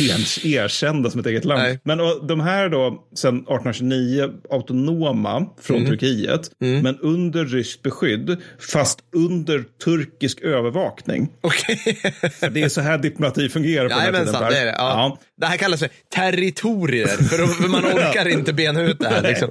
er, erkända som ett eget land. Nej. Men och, de här då, sedan 1829, autonoma från Mm. Turkiet, men under ryskt beskydd, fast under turkisk övervakning. För det är så här diplomati fungerar på den här tiden. Det det. Ja. Det här kallas för territorier, för, man orkar inte bena ut det här. Liksom.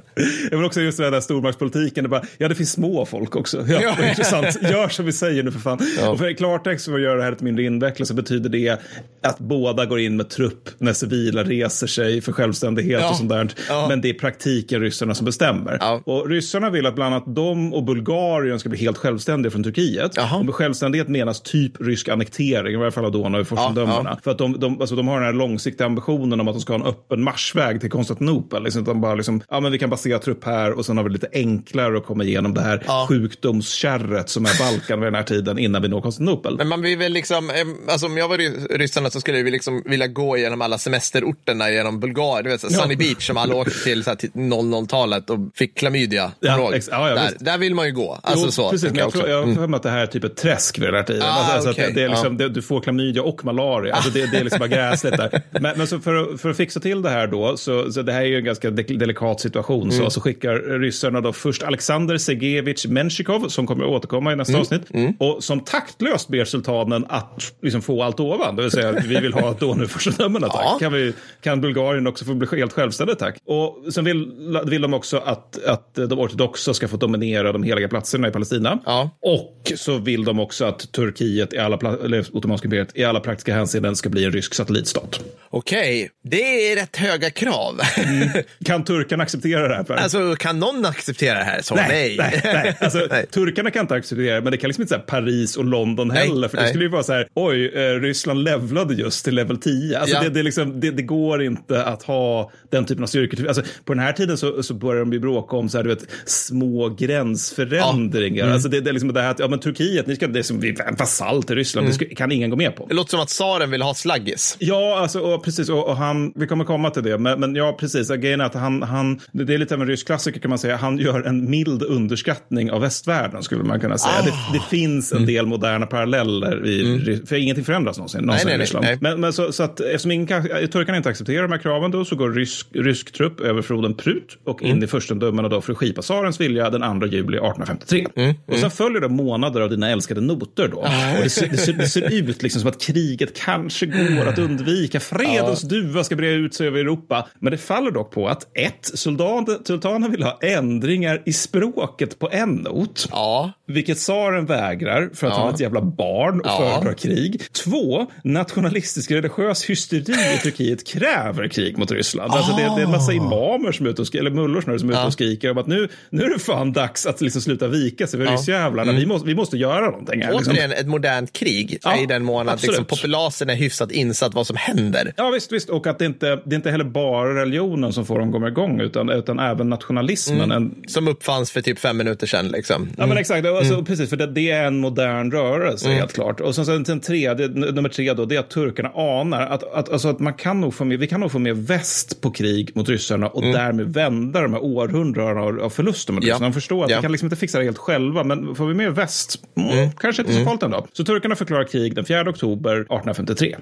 Jag vill också just det där stormaktspolitiken. Det bara, ja, det finns små folk också. Ja, Ja. intressant. Gör som vi säger nu för fan. Ja. Och för i klartext, för att göra det här lite mindre invecklat, så betyder det att båda går in med trupp när civila reser sig för självständighet Ja. och sånt där. Ja. Men det är praktiken ryssarna som bestämmer. Och ryssarna vill att bland annat de och Bulgarien ska bli helt självständiga från Turkiet. Jaha. Och med självständighet menas typ rysk annektering, i varje fall av Donau och Furstendömena. Ja, För att de, de, alltså de har den här långsiktiga ambitionen om att de ska ha en öppen marschväg till Konstantinopel. Liksom, de bara liksom, ja men vi kan basera trupp här och sen har vi lite enklare att komma igenom det här Ja. sjukdomskärret som är Balkan vid den här tiden innan vi når Konstantinopel. Men man vill väl liksom, eh, alltså om jag var ry- ryssarna så skulle vi liksom vilja gå igenom alla semesterorterna genom Bulgarien. Du vet, så Ja. Sunny Beach som alla åkte till, till 00-talet och fick klamydia. Ja, ex- ja, ja, där, där vill man ju gå. Alltså Jo, så. precis, men jag, tror, jag har Mm. för mig att det här är typ ett träsk vid den här tiden. Ah, alltså, okej. det, är liksom, det, du får klamydia och malaria. Alltså det, det är liksom bara gräsligt där. Men, men så för, att- för att fixa till det här då, så, så det här är ju en ganska de, delikat situation, Mm. så, så skickar ryssarna då först Alexander Sergejevich Menshikov, som kommer att återkomma i nästa Mm. avsnitt, och som taktlöst ber sultanen att liksom få allt ovan, det vill säga vi vill ha Donau-furstendömena tack. Ja. Kan, vi, kan Bulgarien också få bli helt självständigt tack? Och sen vill, vill de också att, att de ortodoxa ska få dominera de heliga platserna i Palestina. Ja. Och så vill de också att Turkiet, i alla, eller Ottomanska imperiet, i alla praktiska hänseenden ska bli en rysk satellitstat. Okej, det är rätt höga krav. Kan turkarna acceptera det här? Per? alltså, kan någon acceptera det här? Så nej. nej, nej. Alltså, Nej. Turkarna kan inte acceptera det, men det kan liksom inte säga Paris och London Nej, heller. För det nej. skulle ju vara så här, oj, eh, Ryssland levlade just till level 10. Alltså, Ja. det, det, liksom, det, det går inte att ha den typen av styrkor. Alltså, på den här tiden så, så börjar de ju bråka om så här, du vet, små gränsförändringar. Mm. Alltså, det, det är liksom det här att, ja men Turkiet, ni ska, det är som vi är en vasall till Ryssland, Mm. det ska, kan ingen gå med på. Det låter som att tsaren vill ha slaggis. Ja, alltså, och, precis. Och, och han, vi kommer komma till det. Men, men ja, precis. Grejen är att han, han, det är lite av en rysk klassiker kan man säga. Han gör en mild underskattning av västvärlden skulle man kunna säga. Ah. Det, det finns en del moderna paralleller. I, Ry- För ingenting förändras någonsin, någonsin Mm. nej, i Ryssland. nej. Men, men så, så att eftersom ingen kan, turkarna inte accepterar de här kraven då så går rysk, rysk trupp över floden Prut och in Mm. i furstendömena då för att skipa tsarens vilja den 2 juli 1853. Mm. Och sen följer det månader av dina älskade noter då. Ah. Och det, ser, det, ser, det ser ut liksom som att kriget kanske går att undvika. Fredens duva ska breda ut sig över Europa. Men det faller dock på att ett, sultan, sultanen vill ha ändringar i språket på en not. Ja. Vilket tsaren vägrar för att Ja. han är ett jävla barn och Ja. föredrar krig. Två, nationalistisk religiös hysteri i Turkiet kräver krig mot Ryssland. Alltså det, det är en massa Ah. imamer som är ute och skriker, eller mullor snarare, som är ute och skriker om att nu, nu är det fan dags att liksom sluta vika sig för ryssjävlarna. Vi, måste, vi måste göra någonting här. Liksom. Mm. Återigen ett modernt krig Ja, i den mån att liksom, populasen är hyfsat insatt vad som händer. Ja, visst, visst. Och att det inte det är inte heller bara religionen som får dem att komma igång, utan, utan även nationalismen. En, Som uppfanns för typ fem minuter sedan. Liksom. Ja, men exakt. Alltså, Precis, för det, det är en modern rörelse, helt klart. Och sen, sen, sen tredje, nummer tre då, det är att turkarna anar att, att, alltså, att man kan nog få med, vi kan nog få med väst på krig mot ryssarna och därmed vända de här århundradena av, av förluster mot Ja. ryssarna. De förstår att Ja. vi kan liksom inte fixa det helt själva, men får vi med väst, mm, kanske inte så farligt ändå. Så turkarna förklarar krig den 4 oktober 1853.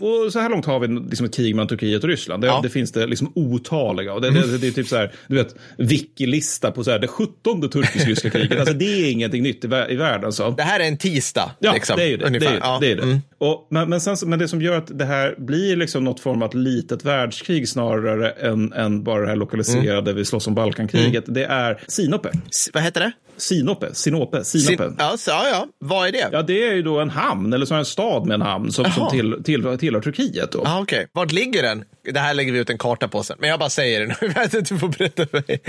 Och så här långt har vi liksom ett krig mellan Turkiet och Ryssland. Det, Ja. det finns det liksom otaliga. Och det, det, det är typ så här, du vet, wiki-lista på så här, det 17 turkisk-ryska kriget. Alltså det är ingenting nytt i, i världen. Så. Det här är en tisdag. Ja, liksom, det är ju det. ungefär. Det är, Ja. det, är det. Mm. Och, men, men, sen, men det som gör att det här blir liksom något form av litet världskrig snarare än, än bara det här lokaliserade, vi slåss om Balkankriget, det är Sinope. S- Vad heter det? Sinope, Sinope, Sinope. Sin- Ja, så, ja. Vad är det? Ja, det är ju då en hamn, eller så en stad med en hamn som, som till, till, tillhör Turkiet. Då. Ah, okej. Vart ligger den? Det här lägger vi ut en karta på sen. Men jag bara säger det nu. Jag vet inte, Du får berätta för mig.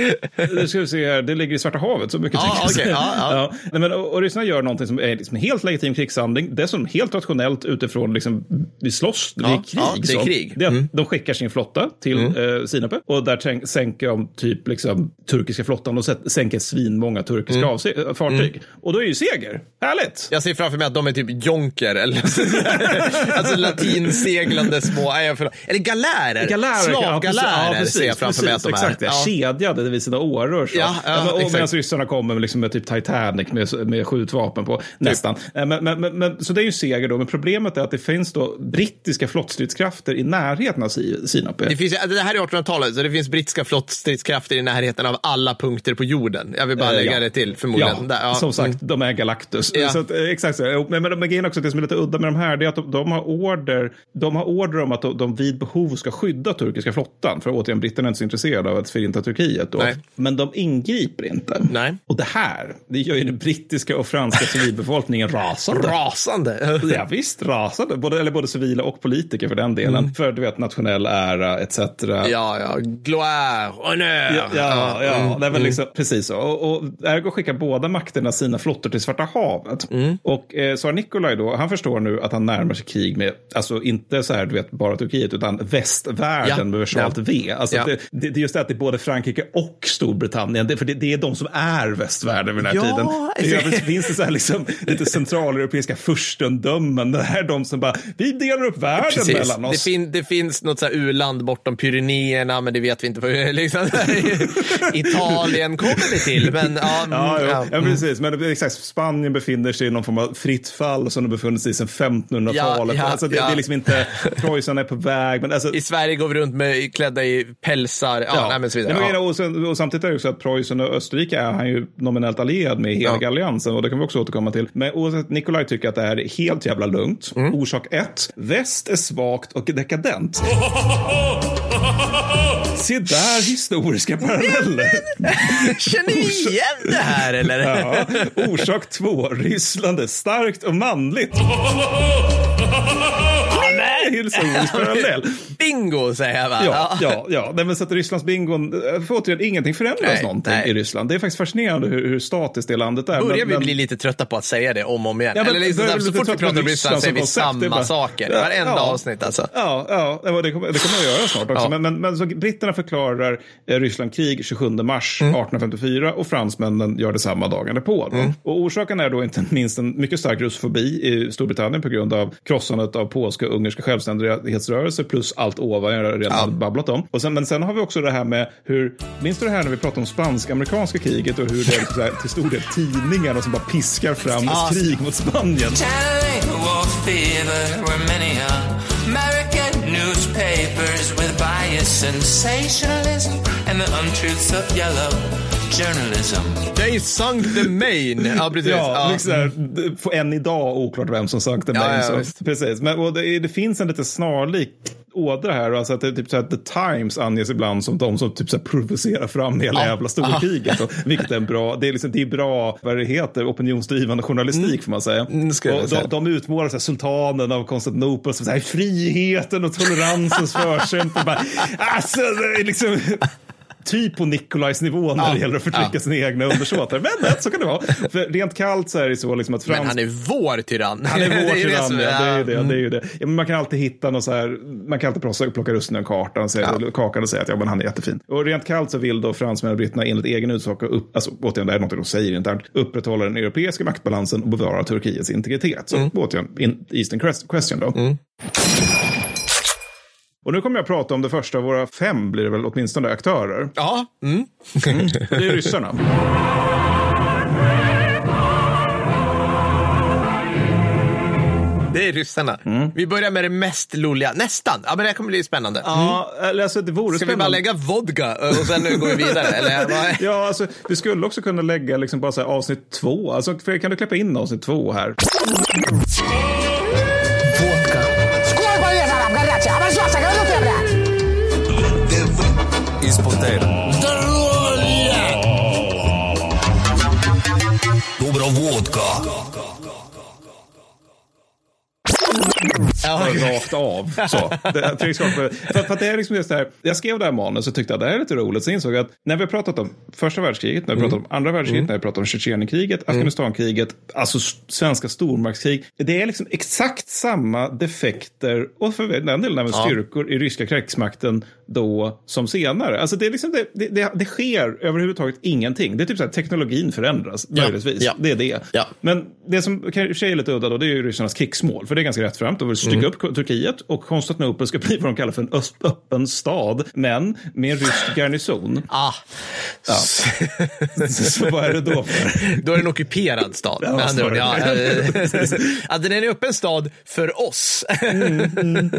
Nu ska vi se här, det ligger i Svarta havet, så mycket Ja, okej, säga. ja, ja. Nej, men, och, ryssarna gör någonting som är liksom helt legitim krigshandling, dessutom helt rationellt utifrån, liksom, vi slåss, det är Ja, krig. ja, det är så. krig. Mm. Det är att De skickar sin flotta till eh, Sinape och där sänker de typ liksom, turkiska flottan och sänker svinmånga turkiska Mm. avse- äh, fartyg. Och då är ju seger. Härligt! Jag ser framför mig att de är typ jonker eller alltså latinseglande små, nej, jag förlåt. Galärer. Galärer, Slavgalärer ja, ser jag framför mig att de är. Exakt, ja. Ja. kedjade vid sina åror. Så. Ja, ja, men, och exakt. medan ryssarna kommer med, liksom, med typ Titanic med, med skjutvapen på, nästan. Eh, Men, men, men, så det är ju seger då, men problemet är att det finns då brittiska flottstridskrafter i närheten av Si- Sinape. Det, finns, det här är 1800-talet, så det finns brittiska flottstridskrafter i närheten av alla punkter på jorden. Jag vill bara Eh, lägga det till, förmodligen. Ja, Där, som sagt, Mm. de är Galactus. Så att, eh, exakt så. Men, men, men grejen också, det som är lite udda med de här, det är att de, de har order de har order om att de, de vid behov ska skydda turkiska flottan. För återigen, britterna är inte så intresserade av att förinta Turkiet. Då. Nej. Men de ingriper inte. Nej. Och det här, det gör ju den brittiska och franska civilbefolkningen rasande. Rasande. Ja, visst, rasande. Både, eller både civila och politiker för den delen. För du vet, nationell ära etc. Ja, ja. Gloire, honneur. Ja, ja, ja. Mm. Nej, men liksom, precis så. Och, och ergo skickar båda makterna sina flottor till Svarta havet. Mm. Och eh, Tsar Nikolaj då, han förstår nu att han närmar sig krig med, alltså inte så här, du vet, bara Turkiet, utan västvärlden Ja. med Ja. V. Alltså Ja. det, det, det är just det att det är både Frankrike och Storbritannien, det, för det, det är de som är västvärlden vid den här Ja, tiden. I alltså- övrigt finns det så här liksom, lite centraleuropeiska furstendömen, det här är de som bara, vi delar upp världen Precis. mellan Det, oss. fin, det finns något så här u-land bortom Pyrenéerna, men det vet vi inte. Vad, liksom, Italien kommer vi till, men ja. mm, Ja, ja. ja, precis. Men det exakt, Spanien befinner sig i någon form av fritt fall som de befunnit sig i sedan 1500-talet. Ja, ja, alltså det, det är liksom inte, Preussen är på väg. Men alltså, Sverige går vi runt med klädda i pälsar, ja, nej, men så vidare. Nej, men, ja. och, sen, och samtidigt är det ju så att Preussen och Österrike är han ju nominellt allierad med hela Ja. alliansen och det kan vi också återkomma till. Men oavsett, Nikolaj tycker att det här är helt jävla lugnt. Mm. Orsak ett, väst är svagt och dekadent. Se där historiska paralleller. Känner ni igen det här eller? Ja. Orsak två, Ryssland är starkt och manligt. Historisk parallell. Bingo säger jag va? Ja, ja, ja. Nej, men så att Rysslands bingon, eh, för återigen, ingenting förändras Nej, någonting nej. i Ryssland. Det är faktiskt fascinerande hur, hur statiskt det landet är. Börjar men, vi men- bli lite trötta på att säga det om och om igen? Ja, men Eller liksom, så fort vi pratar om Ryssland säger vi samma bara- saker. Ja, Varenda ja. avsnitt alltså. Ja, ja det, kommer, det kommer jag göra snart också. Men, men, men så britterna förklarar eh, Ryssland krig 27 mars Mm. 1854 och fransmännen gör det samma dagen därpå. Mm. Och orsaken är då inte minst en mycket stark russofobi i Storbritannien på grund av krossandet av polska och ungerska självständighetsrörelser plus allt ovan jag redan hade babblat om. Och sen, men sen har vi också det här med hur, minns du det här när vi pratade om spansk-amerikanska kriget och hur det är så här, till stor del tidningarna som bara piskar fram Ja. ett krig mot Spanien. American newspapers with bias, sensationalism, and the untruths of yellow journalism. They sunk the main. Ja, precis. Ja, Ja. liksom här, än idag oklart vem som sagt det. Ja, men ja, så, precis. Men och det, det finns en lite snarlik ådra här. Alltså att det typ så att The Times anges ibland som de som typ så här provocerar fram hela Ja. jävla storkriget. Och, vilket är en bra, det är, liksom, det är bra, vad det heter, opinionsdrivande journalistik får man säga. Mm, och säga. de, de utmålar så här, sultanen av Konstantinopel som så här, friheten och toleransens förkämpe. Alltså, det är liksom... Typ på Nikolajs nivå när Ja, det gäller att förtrycka ja. sina egna undersåtar. Men så kan det vara. För rent kallt så är det så liksom att Frans... Men han är vår tyrann. Han är vår Det tyrann, ja. Det är ju det. Mm. det, är ju det. Ja, men man kan alltid hitta något så här, man kan alltid plocka, plocka russinen kartan, och säga, Ja. kakan och säga att ja, men han är jättefin. Och rent kallt så vill då fransmännen och britterna enligt egen utsago, upp, alltså återigen, det är något de säger internt, upprätthålla den europeiska maktbalansen och bevara Turkiets integritet. Så Mm. återigen, in, Eastern quest- question då. Och nu kommer jag prata om det första av våra fem, blir det väl åtminstone, aktörer. Ja, mm. Det är ryssarna. det är ryssarna. Mm. Vi börjar med det mest loliga. Nästan. Ja, men det här kommer bli spännande. Ja, eller alltså det vore Ska vi bara spännande. lägga vodka och sen går vi vidare? Eller? Ja, alltså, vi skulle också kunna lägga liksom bara så här, avsnitt två. Alltså, kan du klippa in avsnitt två här? rakt av. Så. Det, för, för det är liksom just det här, jag skrev det här manus och tyckte att det här är lite roligt. Sen insåg jag att när vi har pratat om första världskriget, när vi har pratat om mm. andra världskriget, mm. när vi har pratat om Tjetjenienkriget, mm. Afghanistankriget, alltså svenska stormaktskrig. Det är liksom exakt samma defekter och för den delen även styrkor ja. i ryska krigsmakten då som senare. Alltså det, är liksom det, det, det, det sker överhuvudtaget ingenting. Det är typ så här, teknologin förändras, ja. möjligtvis. Ja. Det är det. Ja. Men det som kanske är lite udda då, det är ju ryssarnas krigsmål. För det är ganska rättframt. De vill stycka Mm. upp Turkiet och Konstantinopel ska bli vad de kallar för en öst, öppen stad, men med en rysk garnison. Ah. Så vad är det då för? Då är det en ockuperad stad. Ja, med andra ord. Ja, att den är en öppen stad för oss.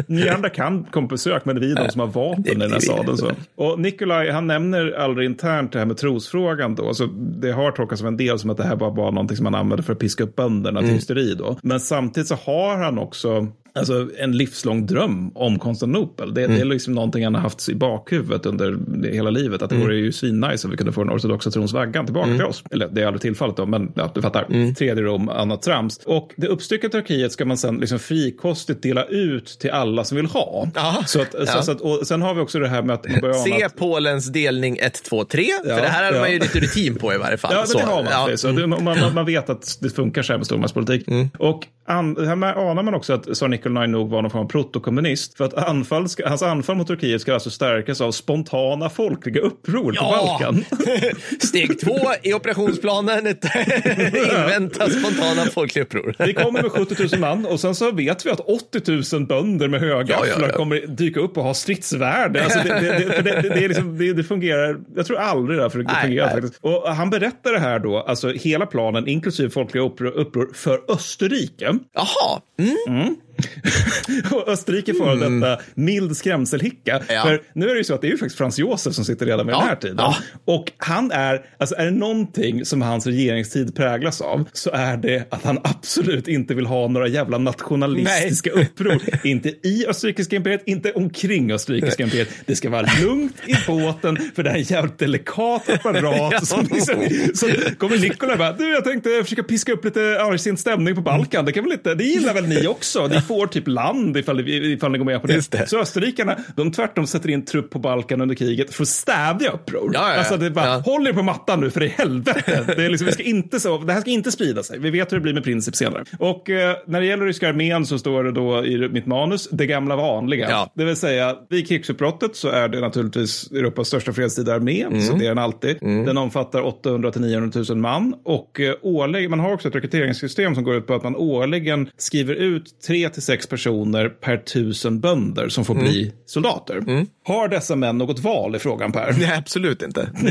Ni andra kan komma på besök, men det är vi de som har vapen i den här staden. Så. Och Nikolaj, han nämner aldrig internt det här med trosfrågan då. Så det har tolkats som en del som att det här bara var någonting som han använde för att piska upp bönderna till hysteri då. Men samtidigt så har han också Alltså en livslång dröm om Konstantinopel. Det, det är liksom någonting han har haft i bakhuvudet under hela livet. Att det vore ju svinnice om vi kunde få den ortodoxa trons vaggan tillbaka till oss. Eller det är aldrig tillfallet då, men ja, du fattar. Tredje Rom, annat trams. Och det uppstyckade Turkiet ska man sen liksom frikostigt dela ut till alla som vill ha. Så att, så, Ja. så att, och sen har vi också det här med att Se att- Polens delning 1, 2, 3. Ja, för det här hade ja. man ju lite rutin på i varje fall. Ja, men Så, det har man. ja. Ja. Det, man, man, man vet att det funkar så här med stormaktspolitik. Och an, här med anar man också att tsar Nikolaj nog var någon form av protokommunist. För att anfall ska, hans anfall mot Turkiet ska alltså stärkas av spontana folkliga uppror på Ja. Balkan. Steg två i operationsplanen. Invänta spontana folkliga uppror. Vi kommer med 70 000 man och sen så vet vi att 80 000 bönder med höga Ja, ja, ja. kommer dyka upp och ha stridsvärde. Alltså det, det, det, det, är liksom, det, fungerar, jag tror aldrig det här fungerar faktiskt. Och han berättar det här då, alltså hela planen inklusive folkliga uppror, uppror för Österrike. Jaha. Mm. Och Österrike får detta mild skrämselhicka. Ja. För nu är det ju så att det är ju faktiskt Frans Josef som sitter redan med Ja. den här tiden. Ja. Och han är, alltså är det någonting som hans regeringstid präglas av så är det att han absolut inte vill ha några jävla nationalistiska uppror. inte i Österrikiska imperiet, inte omkring Österrikiska imperiet. Det ska vara lugnt i båten för det här är en jävligt delikat apparat. Som liksom, så kommer Nikola bara, du jag tänkte försöka piska upp lite argsint stämning på Balkan. Det, kan väl inte, det gillar väl ni också? Ni får typ land ifall, ifall ni går med på det. Det. Så österrikarna, de tvärtom sätter in trupp på Balkan under kriget för att stävja uppror. Ja, ja. Alltså det är bara, Ja. håll er på mattan nu för i helvete. Det, är liksom, vi ska inte så, det här ska inte sprida sig. Vi vet hur det blir med Princip senare. Och eh, när det gäller ryska armén så står det då i mitt manus, det gamla vanliga. Ja. Det vill säga, vid krigsutbrottet så är det naturligtvis Europas största fredstida armé, så det är den alltid. Den omfattar 800 till 900 000 man och eh, årligen, man har också ett rekryteringssystem som går ut på att man årligen skriver ut 3 till sex personer per tusen bönder som får mm. bli soldater. Mm. Har dessa män något val i frågan Per? Nej, absolut inte.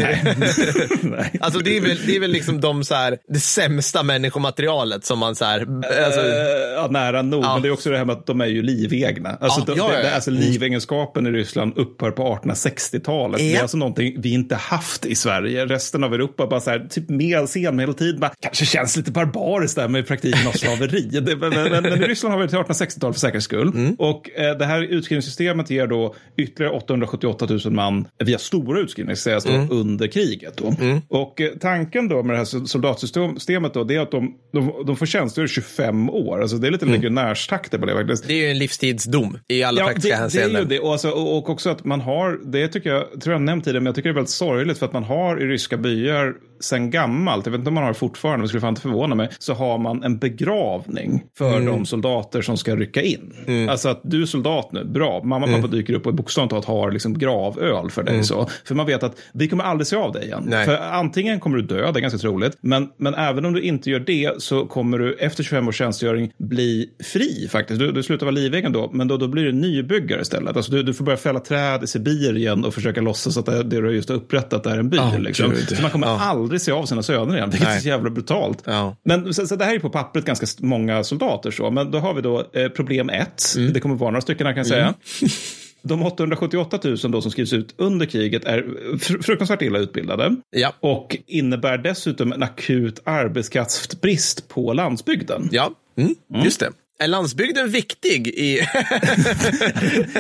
Nej. Alltså det är väl, det är väl liksom de så här, det sämsta människomaterialet som man så här. Alltså... Eh, ja, nära nog, ja. men det är också det här med att de är ju livegna. Alltså, ja, de, ja, det, alltså mm. livegenskapen i Ryssland upphör på 1860-talet. Det är alltså någonting vi inte haft i Sverige. Resten av Europa bara så här, typ med sen kanske känns lite barbariskt där här med praktiken av slaveri. men, men, men, i Ryssland har vi till 18 öppna 60-tal för säkerhets skull. Mm. Och eh, det här utskrivningssystemet ger då ytterligare 878 000 man via stora utskrivningar, mm. under kriget. Då. Mm. Och eh, tanken då med det här soldatsystemet då, det är att de, de, de får tjänstgöra 25 år. Alltså det är lite mm. legionärstakter på det faktiskt. Det är ju en livstidsdom i alla ja, praktiska hänseenden. Det är ju det. Och, alltså, och, och också att man har, det tycker jag, tror jag nämnt tidigare, men jag tycker det är väldigt sorgligt för att man har i ryska byar sen gammalt, jag vet inte om man har det fortfarande, men skulle fan inte förvåna mig, så har man en begravning för mm. de soldater som ska rycka in. Alltså att du är soldat nu, bra, mamma och pappa dyker upp och bokstavligt talat har liksom gravöl för dig. Så. För man vet att vi kommer aldrig se av dig igen. Nej. För antingen kommer du dö, det är ganska troligt, men, men även om du inte gör det så kommer du efter 25 års tjänstgöring bli fri faktiskt. Du, du slutar vara livegen då, men då, då blir du nybyggare istället. Alltså du, du får börja fälla träd i Sibirien och försöka låtsas att det, det du just har upprättat är en by. Ja, liksom. Så man kommer Ja. aldrig se av sina söner igen, vilket är Nej. så jävla brutalt. Ja. Men så, så det här är på pappret ganska många soldater så, men då har vi då eh, problem ett. Mm. Det kommer vara några stycken här kan jag säga. De 878 000 då som skrivs ut under kriget är fr- fruktansvärt illa utbildade Ja. och innebär dessutom en akut arbetskraftsbrist på landsbygden. Ja, mm, just det. Är landsbygden viktig i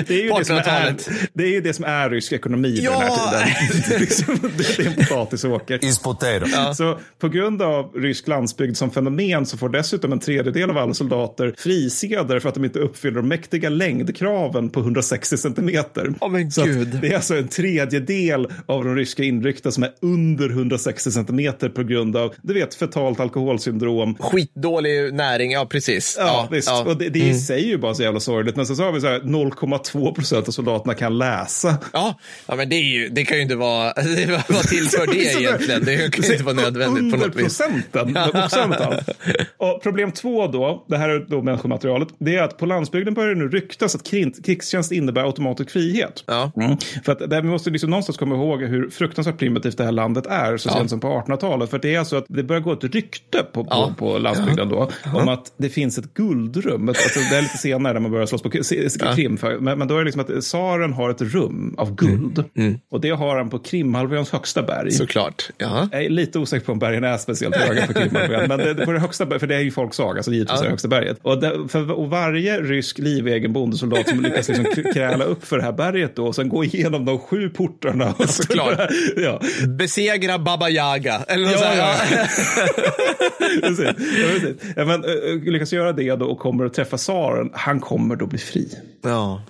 Det är, ju det, som är, 1800-talet? det är ju det som är rysk ekonomi Ja. den här tiden. Det är, liksom, det är en potatisåker. Is potato. Så på grund av rysk landsbygd som fenomen så får dessutom en tredjedel av alla soldater friseder för att de inte uppfyller de mäktiga längdkraven på 160 centimeter. Åh, men så gud. det är alltså en tredjedel av de ryska inryckta som är under 160 centimeter på grund av, du vet, fetalt alkoholsyndrom. Skitdålig näring, ja precis. Ja, visst. Ja. Mm. Och det, det i sig är ju bara så jävla sorgligt. Men sen så har vi så här 0,2 procent av soldaterna kan läsa. Ja, ja men det, är ju, det kan ju inte vara... Det, vad tillför det egentligen? Det kan ju inte vara nödvändigt på något vis. Procenten, bokstavligt Och problem två då, det här är då människomaterialet, det är att på landsbygden börjar det nu ryktas att krigstjänst innebär automatisk frihet. Ja. Mm. För att där vi måste liksom någonstans komma ihåg hur fruktansvärt primitivt det här landet är så Ja. sent som på 1800-talet. För det är alltså att det börjar gå ett rykte på, på, Ja. på landsbygden då om att det finns ett guldrum. Alltså, det är lite senare när man börjar slåss på Krim. För, men, men då är det liksom att tsaren har ett rum av guld. Och det har han på Krimhalvöns högsta berg. Såklart. Ja. Jag är lite osäker på om bergen är speciellt höga på Krimhalvön, men det, på det högsta berget, för det är ju folksaga, så givetvis är det högsta berget. Och, det, för, och varje rysk livegen bondesoldat som lyckas liksom kräla upp för det här berget då, och sen gå igenom de sju portarna. Såklart. ja, Besegra Baba Yaga. Eller något Ja, ja. Ja. precis. Ja, precis. Ja, men, lyckas göra det då och kommer att träffa tsaren, han kommer då bli fri. ja.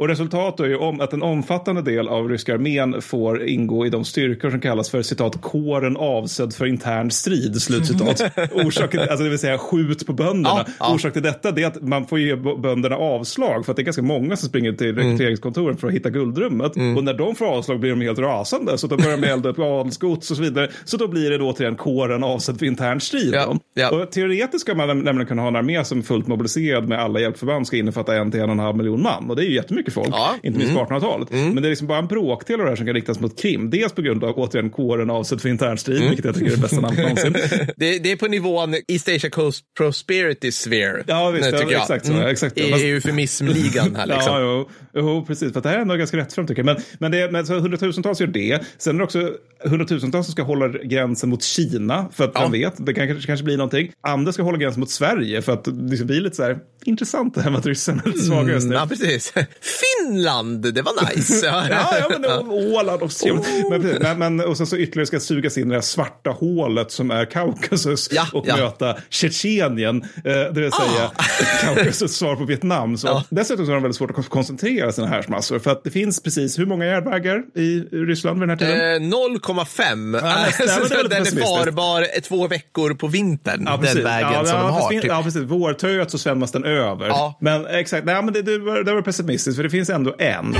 Och resultatet är ju om att en omfattande del av ryska armén får ingå i de styrkor som kallas för citat kåren avsedd för intern strid. Slutcitat. Orsaken, alltså det vill säga skjut på bönderna. Ja, ja. Orsak till detta är att man får ge bönderna avslag för att det är ganska många som springer till Mm. rekryteringskontoren för att hitta guldrummet. Och när de får avslag blir de helt rasande så då börjar de elda upp adelsgods och så vidare. Så då blir det då återigen kåren avsedd för intern strid. Ja. Och teoretiskt ska man näm- nämligen kunna ha en armé som är fullt mobiliserad med alla hjälpförband ska innefatta en till en och en halv miljon man. Och det är ju jättemycket folk, Ja. inte minst på 1800-talet. Men det är liksom bara en bråkdel av det här som kan riktas mot Krim. Dels på grund av återigen kåren avsedd för intern strid, vilket jag tycker är det bästa namnet någonsin. Det, det är på nivån East Asia Coast Prosperity Sphere. Ja, visst, nu, ja, exakt så, Mm. exakt så. Fast- eufemismligan här liksom. Ja, jo, jo, precis. För det här är ändå ganska rättframt tycker jag. Men, men, det, men så hundratusentals gör det. Sen är det också hundratusentals som ska hålla gränsen mot Kina. För att Ja. man vet, det kan, kanske, kanske blir någonting. Andra ska hålla gränsen mot Sverige. För att det liksom blir lite så här intressant det här med att ryssarna är lite svaga just nu. Ja, precis. Finland, det var nice. Ja, ja, men det, Åland och så. Men, men, men, och sen så ytterligare ska sugas in i det här svarta hålet som är Kaukasus Ja, och ja. möta Tjetjenien, eh, det vill säga Kaukasus svar på Vietnam. Så Ja. Dessutom så har de väldigt svårt att koncentrera sina härsmassor för att det finns precis hur många järnvägar i Ryssland vid den här tiden? Eh, 0,5. Ja, det är den är farbar två veckor på vintern. Ja, den vägen ja, som ja, de har. Typ. Ja, precis. Vårtöat så svämmas den över. Men exakt, nej, men det, det, var, det var pessimistiskt för det finns ändå en.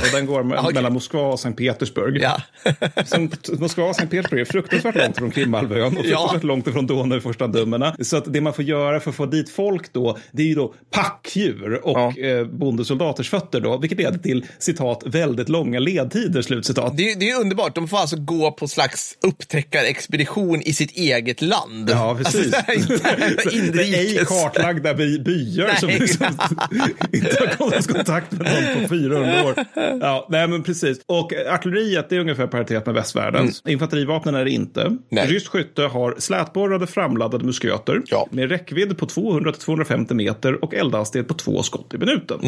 Och den går okej. mellan Moskva och Sankt Petersburg. Ja. Som, Moskva och Sankt Petersburg är fruktansvärt långt från Krimhalvön och Ja. fruktansvärt långt ifrån Donau dummerna. Så att det man får göra för att få dit folk då, det är ju då packdjur och eh, bondesoldaters fötter då, vilket leder till citat väldigt långa ledtider, slutcitat. Det, det är underbart. De får alltså gå på slags upptäckarexpedition i sitt eget land. Ja, precis. Alltså, det är inte det är ej kartlagda by byar som Nej. liksom inte har kommit kontakt med någon på 400 år. Ja, nej, men precis. Och artilleriet det är ungefär paritet med västvärldens. Infanterivapnen är det inte. Mm. Nej. Ryskt skytte har slätborrade framladdade musköter Ja. med räckvidd på 200-250 meter och eldhastighet på två skott i minuten.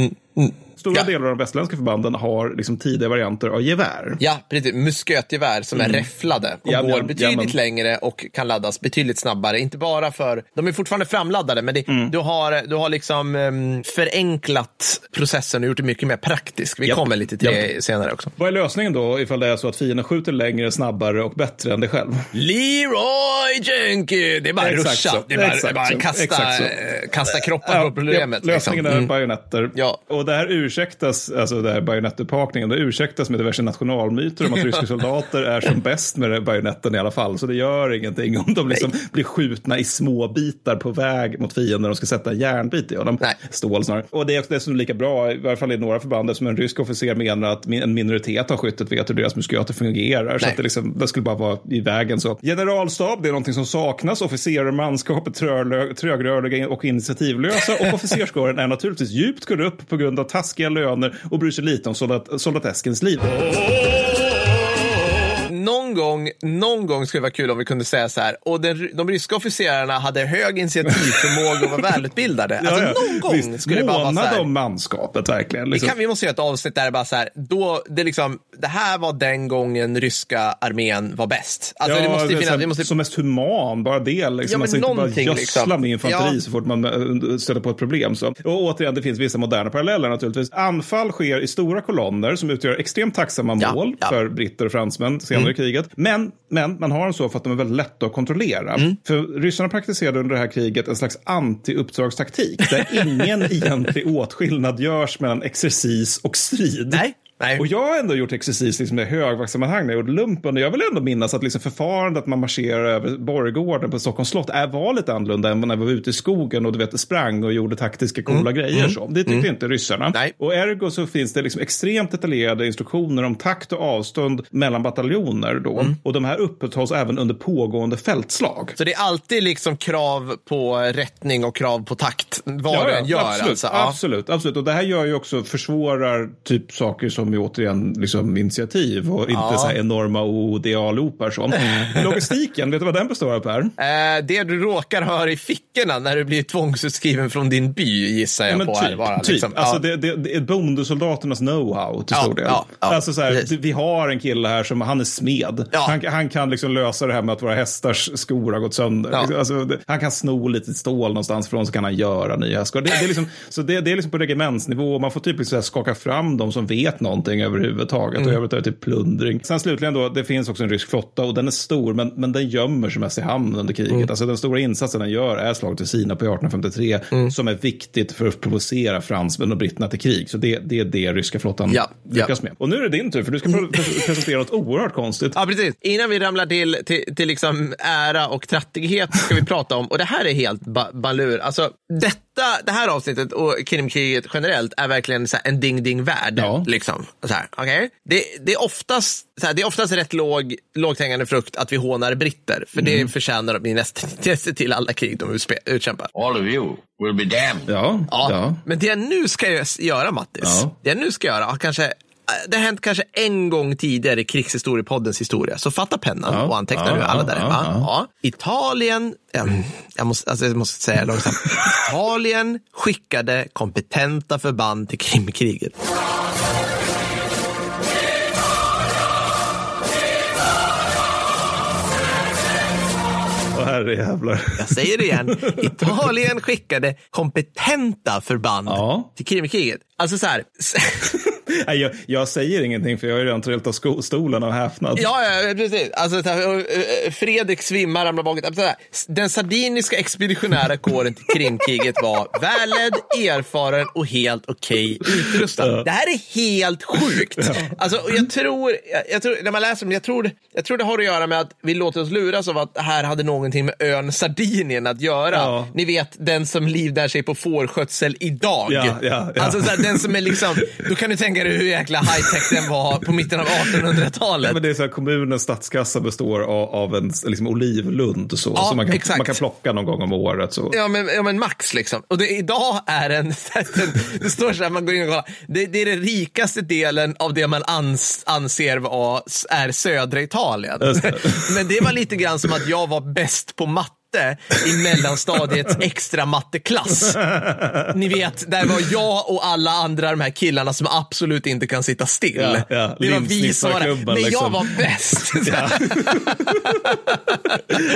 Stora Mm. Ja. delar av de västländska förbanden har liksom tidiga varianter av gevär. Ja, precis. Muskötgevär som är räfflade och Ja, går ja, betydligt längre och kan laddas betydligt snabbare. Inte bara för, de är fortfarande framladdade, men det, Mm. du, har, du har liksom um, förenklat processen och gjort det mycket mer praktisk. Vi kommer lite till det senare också. Vad är lösningen då ifall det är så att fienden skjuter längre, snabbare och bättre än dig själv? Leroy Jenkins! Det är bara Exakt ruscha. så. Det är bara, Exakt bara kasta, Exakt kasta kroppar på problemet. Ja, lösningen liksom. är bajonetter. Ja. Och det här ursäktas, alltså det här bajonettuppakningen, det ursäktas med diverse nationalmyter om att ryska soldater är som bäst med bajonetten i alla fall. Så det gör ingenting om de liksom blir skjutna i små bitar på väg mot fienden de ska sätta en järnbit i honom. Nej. Stål snarare. Och det är också dessutom lika bra, i varje fall i några förband, som en rysk officer menar att en minoritet av skyttet vet hur deras musköter fungerar. Så Nej. att det, liksom, det skulle bara vara i vägen så. Generalstab, det är någonting som saknas. Officerare och manskap är trölö- trögrörliga och initiativlösa. Och officerskåren är naturligtvis djupt korrupt på grund av taskiga löner och bryr sig lite om soldat- soldateskens liv. Någon gång gång, någon gång skulle det vara kul om vi kunde säga så här, och den, de ryska officerarna hade hög initiativförmåga och var välutbildade. Alltså någon gång Visst, skulle det bara vara så här. om manskapet verkligen. Vi, Liksom. kan, vi måste göra ett avsnitt där det bara så här, då, det, liksom, det här var den gången ryska armén var bäst. Alltså, det måste finnas, vi måste, Som mest human, bara det. Liksom. Ja, men alltså, inte bara gödsla liksom. med infanteri Ja. så fort man eh, stöter på ett problem. Så. Och återigen, det finns vissa moderna paralleller naturligtvis. Anfall sker i stora kolonner som utgör extremt tacksamma Ja, mål ja. för britter och fransmän senare i kriget. Men, men man har dem så för att de är väldigt lätta att kontrollera. Mm. För ryssarna praktiserade under det här kriget en slags anti-uppdragstaktik där ingen egentlig åtskillnad görs mellan exercis och strid. Nej, nej. Och jag har ändå gjort exercis liksom i högvaktssammanhang när jag gjorde lumpen. Och jag vill ändå minnas att liksom förfarandet att man marscherar över Borggården på Stockholms slott är, var lite annorlunda än när vi var ute i skogen och du vet, sprang och gjorde taktiska coola grejer. Så. Det tyckte inte ryssarna. Nej. Och ergo så finns det liksom extremt detaljerade instruktioner om takt och avstånd mellan bataljoner. Då. Och de här upprätthålls även under pågående fältslag. så det är alltid liksom krav på rättning och krav på takt, vad du än gör. absolut, alltså. ja. absolut, absolut. Och det här gör ju också försvårar typ saker som ju återigen liksom initiativ och inte så här enorma ODA-loopar. Logistiken, vet du vad den består av Per? Eh, det du råkar ha i fickorna när du blir tvångsutskriven från din by gissar jag Ja, på. här typ, bara, typ. liksom. Alltså Ja. det, det, det är bondesoldaternas know-how till Ja, stor del. ja, ja, alltså så här, vi har en kille här som han är smed. Ja. Han, han kan liksom lösa det här med att våra hästars skor har gått sönder. Ja. Alltså, det, han kan sno lite stål någonstans från så kan han göra nya skor. Det, är liksom, så det, är liksom på regementsnivå. Man får typ liksom så här skaka fram de som vet någonting överhuvudtaget. Mm. Och övrigt är det typ plundring. Sen slutligen då, det finns också en rysk flotta och den är stor, men, men den gömmer sig mest i hamn under kriget. Mm. Alltså den stora insatsen den gör är slaget till Sina på 1853 Mm. som är viktigt för att provocera fransmän och britterna till krig. Så det, det är det ryska flottan Ja, lyckas med. Och nu är det din tur, för du ska pre- pre- presentera något oerhört konstigt. Ja, precis. Innan vi ramlar till, till, till liksom ära och trattighet ska vi prata om, och det här är helt ba balur. Alltså, detta, det här avsnittet och Krimkriget generellt är verkligen så en ding-ding-värld. Ja. Liksom. Så här, okay? det, det, är oftast, så här, det är oftast rätt låg, lågt hängande frukt att vi hånar britter, för det förtjänar de i nästan till alla krig de utkämpar. All of you will be damned. Ja, Ja, ja. men det jag nu ska gö- göra, Mattis, Ja. det jag nu ska göra kanske det har hänt kanske en gång tidigare i krigshistoriepoddens historia. Så fatta pennan Ja, och anteckna ja, nu alla ja, där ja, hemma. ja. Ja. Italien, ehm, jag måste, alltså jag måste säga långsamt. Italien skickade kompetenta förband till Krimkriget. Herrejävlar. Jag säger det igen. Italien skickade kompetenta förband Ja. till Krimkriget. Alltså så här. Nej, jag, jag säger ingenting, för jag har ju redan trillat av sko- stolen av häpnad. Ja, ja, precis. Alltså, eh, Fredrik svimmar, ramlar bakåt. Alltså, Den sardiniska expeditionära kåren till Krimkriget var välledd, erfaren och helt okej utrustad. Det här är helt sjukt. Alltså, och jag, tror, jag, tror, när man läser om det, jag tror, jag tror det har att göra med att vi låter oss luras av att det här hade någonting med ön Sardinien att göra. Ja. Ni vet, den som livnär sig på fårskötsel idag. Ja, ja. Alltså, så här, den som är liksom, då kan du tänka dig hur jäkla high-tech den var på mitten av 1800-talet. Men det är så här, kommunens statskassa består av, av en liksom, olivlund så, Ja, så man, kan, exakt. man kan plocka någon gång om året. Så. Ja men, ja, men max liksom. Och det, idag är en, den, det står så här, man går in och kollar. Det, det är den rikaste delen av det man ans, anser vara, är södra Italien. Men det var lite grann som att jag var bäst på matte i mellanstadiets extra matteklass. Ni vet, där var jag och alla andra de här killarna som absolut inte kan sitta still. Ja, ja. Det var vi som var Men jag liksom. var bäst.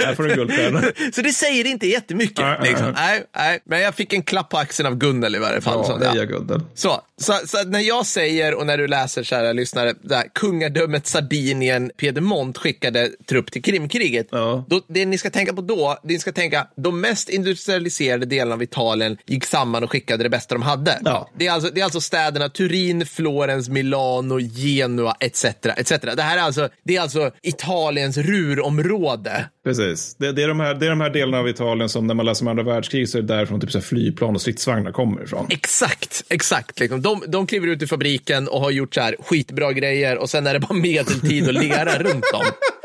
Här får du en guldstjärna. Så det säger inte jättemycket. Nej, nej, liksom. nej, nej. Men jag fick en klapp på axeln av Gunnel i varje fall. Ja, Så, ja. gulden. Så, så, så när jag säger och när du läser, kära lyssnare, där, kungadömet Sardinien, Piedmont skickade trupp till Krimkriget. Ja. Då, det ni ska tänka på då, ni ska tänka, de mest industrialiserade delarna av Italien gick samman och skickade det bästa de hade. Ja. Det, är alltså, det är alltså städerna Turin, Florens, Milano, Genua etc. etc. Det här är alltså, det är alltså Italiens rurområde. Precis. Det, det, är de här, det är de här delarna av Italien som när man läser om andra världskrig så är det därifrån typ så flygplan och stridsvagnar kommer ifrån. Exakt, exakt. Liksom. De, de kliver ut i fabriken och har gjort så här skitbra grejer och sen är det bara medeltid och lera runt dem.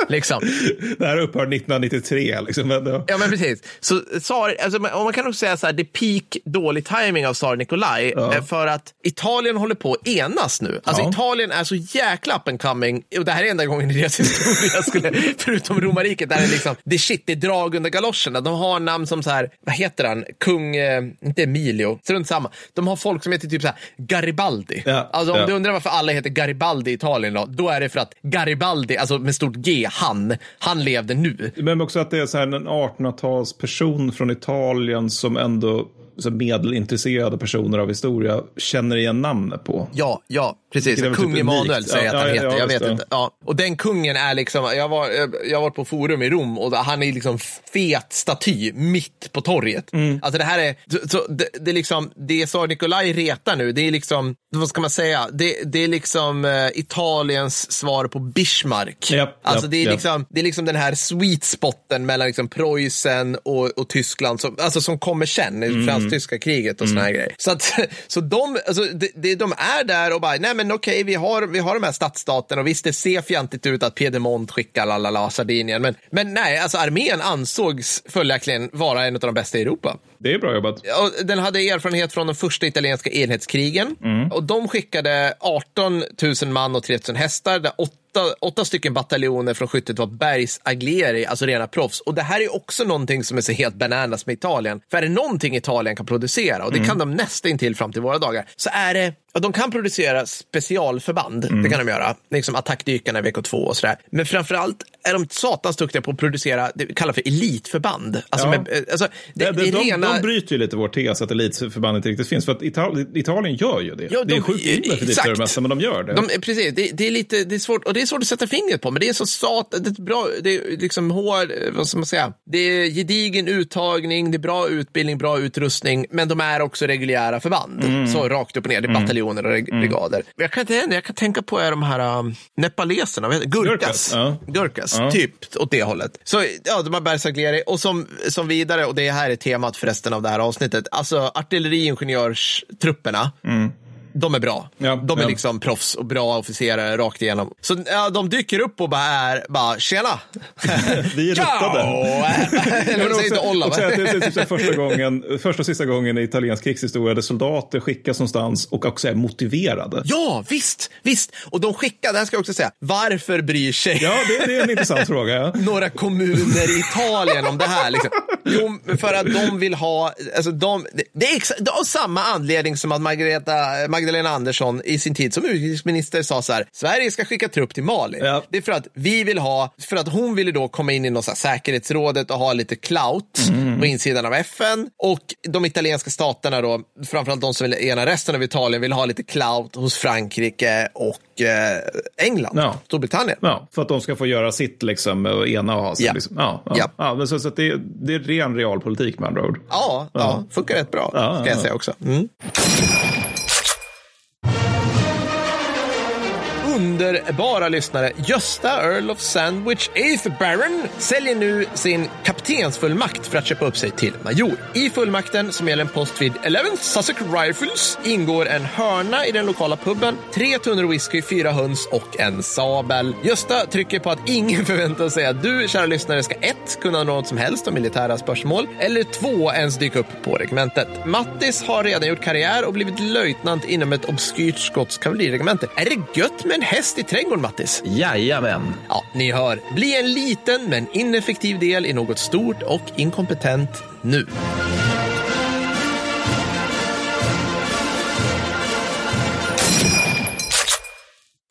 Liksom. Det här upphör 1993. Liksom. Men, ja. Ja, men precis. Så Tsar, alltså, man- kan nog säga så här, det är peak dålig timing av tsar Nikolaj. eh, För att Italien håller på att enas nu. Alltså Ja. Italien är så jäkla up and coming. Och det här är enda gången i deras historia, skulle, förutom romarriket, där det är liksom, det är shit, det är drag under galoscherna. De har namn som så här, vad heter han, kung, eh, inte Emilio, strunt samma. De har folk som heter typ så här Garibaldi. Ja, Alltså om ja. du undrar varför alla heter Garibaldi i Italien då, då är det för att Garibaldi, alltså med stort G, han, han levde nu. Men också att det är så här en 1800-talsperson från Italien som ändå så medelintresserade personer av historia känner igen namnet på. Ja, ja, precis. Kung typ Emanuel säger Ja, att han ja, heter. ja, jag vet det. inte. Ja. Och den kungen är liksom, jag var, jag har varit på forum i Rom och han är liksom fet staty mitt på torget. Mm. Alltså det här är, så, det, det är liksom, det tsar Nikolaj retar nu, det är liksom, vad ska man säga, det, det är liksom eh, Italiens svar på Bismarck. Japp, alltså japp, det är japp. liksom, det är liksom den här sweet spoten mellan liksom Preussen och, och Tyskland, som, alltså som kommer sen, Mm. Fransk-tyska kriget och såna här grejer. Så, att, så de, alltså, det, de är där och bara, nej men okej, vi, har, vi har de här stadsstaterna och visst det ser fjantigt ut att Piedmont skickar la la la Sardinien, men, men nej, alltså armén ansågs följaktligen vara en av de bästa i Europa. Det är bra jobbat. Och den hade erfarenhet från de första italienska enhetskrigen. Mm. Och de skickade 18 000 man och 3 000 hästar. Där åtta, åtta stycken bataljoner från skyttet var bergsagleri, alltså rena proffs. Och det här är också någonting som är så helt bananas med Italien. För är det någonting Italien kan producera, och det kan de nästan till fram till våra dagar, så är det Ja, de kan producera specialförband, det kan de göra. Liksom attackdykarna i VK2 och sådär. Men framförallt är de satans duktiga på att producera det vi kallar för elitförband. Alltså, Ja. med, eh, alltså, det, De, det är de, rena... de bryter ju lite vår tes att elitförband inte riktigt finns. För att Italien, Italien gör ju det. Ja, det är de- sjukt illa för det mesta, men de gör det. De, precis, det, det är lite det är svårt, och det är svårt att sätta fingret på, men det är så sat, det är bra, det är liksom hård, vad ska man säga, det är gedigen uttagning, det är bra utbildning, bra utrustning, men de är också reguljära förband. Mm. Så rakt upp och ner, det är bataljoner och reg- brigader. Men Jag kan, inte, jag kan tänka på är de här um, nepaleserna? Gurkas. Ja. Gurkas, Ja. typ åt det hållet. Så ja, de har bergsartilleri och som, som vidare, och det här är temat för resten av det här avsnittet, alltså artilleriingenjörstrupperna, de är bra. Ja, de är ja. liksom proffs och bra officerare rakt igenom. Så ja, de dyker upp och bara är, bara tjena! Vi är Ciao! rutade. Eller säger inte Olla? också det är typ första, gången, första och sista gången i italiensk krigshistoria där soldater skickas någonstans och också är motiverade. Ja, visst, visst. Och de skickar, det här ska jag också säga, varför bryr sig Ja, det, det är en intressant fråga. Ja. några kommuner i Italien om det här? Liksom? Jo, för att de vill ha, alltså de, det är exa, av samma anledning som att Margareta, Magdalena Andersson i sin tid som utrikesminister sa så här, Sverige ska skicka trupp till Mali. Ja. Det är för att vi vill ha, för att hon ville då komma in i något säkerhetsrådet och ha lite clout på insidan av FN och de italienska staterna då, framförallt de som vill ena resten av Italien, vill ha lite clout hos Frankrike och eh, England, Ja. Storbritannien. Ja, för att de ska få göra sitt liksom, och ena och ha sig. Ja. Liksom. Ja, ja. Ja. ja. men så, så att det, det är ren realpolitik med andra ord. Ja, ja. funkar rätt bra, Ja, ska ja, jag ja. säga också. Mm. Underbara lyssnare, Gösta Earl of Sandwich, Eighth Baron, säljer nu sin kaptensfullmakt för att köpa upp sig till major. I fullmakten, som gäller en post vid 11 Sussex Rifles, ingår en hörna i den lokala puben, tre tunnor whisky, fyra höns och en sabel. Gösta trycker på att ingen förväntar sig att du, kära lyssnare, ska ett, kunna något som helst om militära spörsmål, eller två, ens dyka upp på regementet. Mattis har redan gjort karriär och blivit löjtnant inom ett obskyrt skotskt kavalleriregemente. Är det gött med en häst i trädgården, Mattis? Jajamän. Ja, ni hör. Bli en liten men ineffektiv del i något stort och inkompetent nu.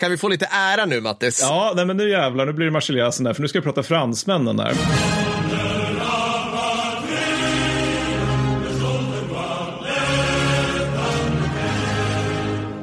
Kan vi få lite ära nu, Mattis? Ja, nej, men nu jävlar, nu blir det marseljäsen där, för nu ska jag prata fransmännen där.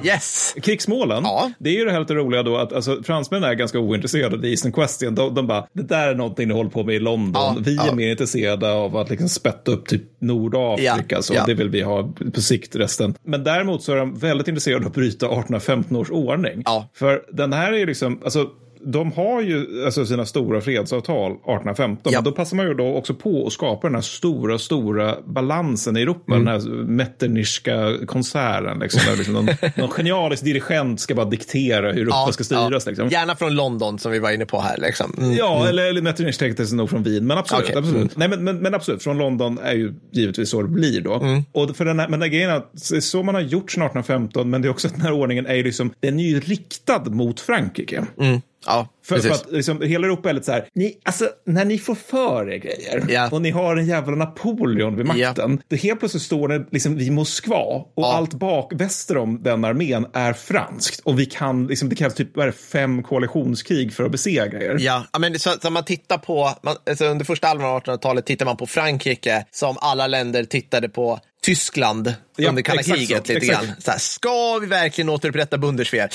Yes! Krigsmålen, Ja. det är ju det här lite roliga då att alltså, fransmännen är ganska ointresserade av Eastern Question. De, de bara, det där är någonting ni håller på med i London. Ja, vi är ja. mer intresserade av att liksom spätta upp typ Nordafrika. Så. Det vill vi ha på sikt resten. Men däremot så är de väldigt intresserade av att bryta 1815 års ordning. För den här är ju liksom, alltså de har ju alltså, sina stora fredsavtal 1815. Ja. Men då passar man ju då också på att skapa den här stora, stora balansen i Europa. Mm. Den här Metternichska konserten. Liksom, där liksom någon, någon genialisk dirigent ska bara diktera hur Europa ska styras. Liksom. Gärna från London som vi var inne på här. Liksom. Mm. Ja, eller, eller Metternich tänkte sig nog från Wien. Men absolut. Mm. absolut. Nej, men, men, men absolut, från London är ju givetvis så det blir då. Mm. Och för den här, men den här grejen att det är så man har gjort sedan 1815, men det är också att den här ordningen är ju liksom, den är ju riktad mot Frankrike. Ja, För, precis. för att liksom, hela Europa är lite så här, ni, alltså, när ni får för er grejer Ja. och ni har en jävla Napoleon vid makten, då helt plötsligt står det liksom vid Moskva och Ja. allt bak väster om den armén är franskt och vi kan, liksom, det krävs typ det, fem koalitionskrig för att besegra er. Ja, ja, men så, så man tittar på, man, alltså under första halvan av 1800-talet tittar man på Frankrike som alla länder tittade på Tyskland Ja, under kalla exakt kriget så, lite exakt. grann. Så här, ska vi verkligen återupprätta Bundeswehr?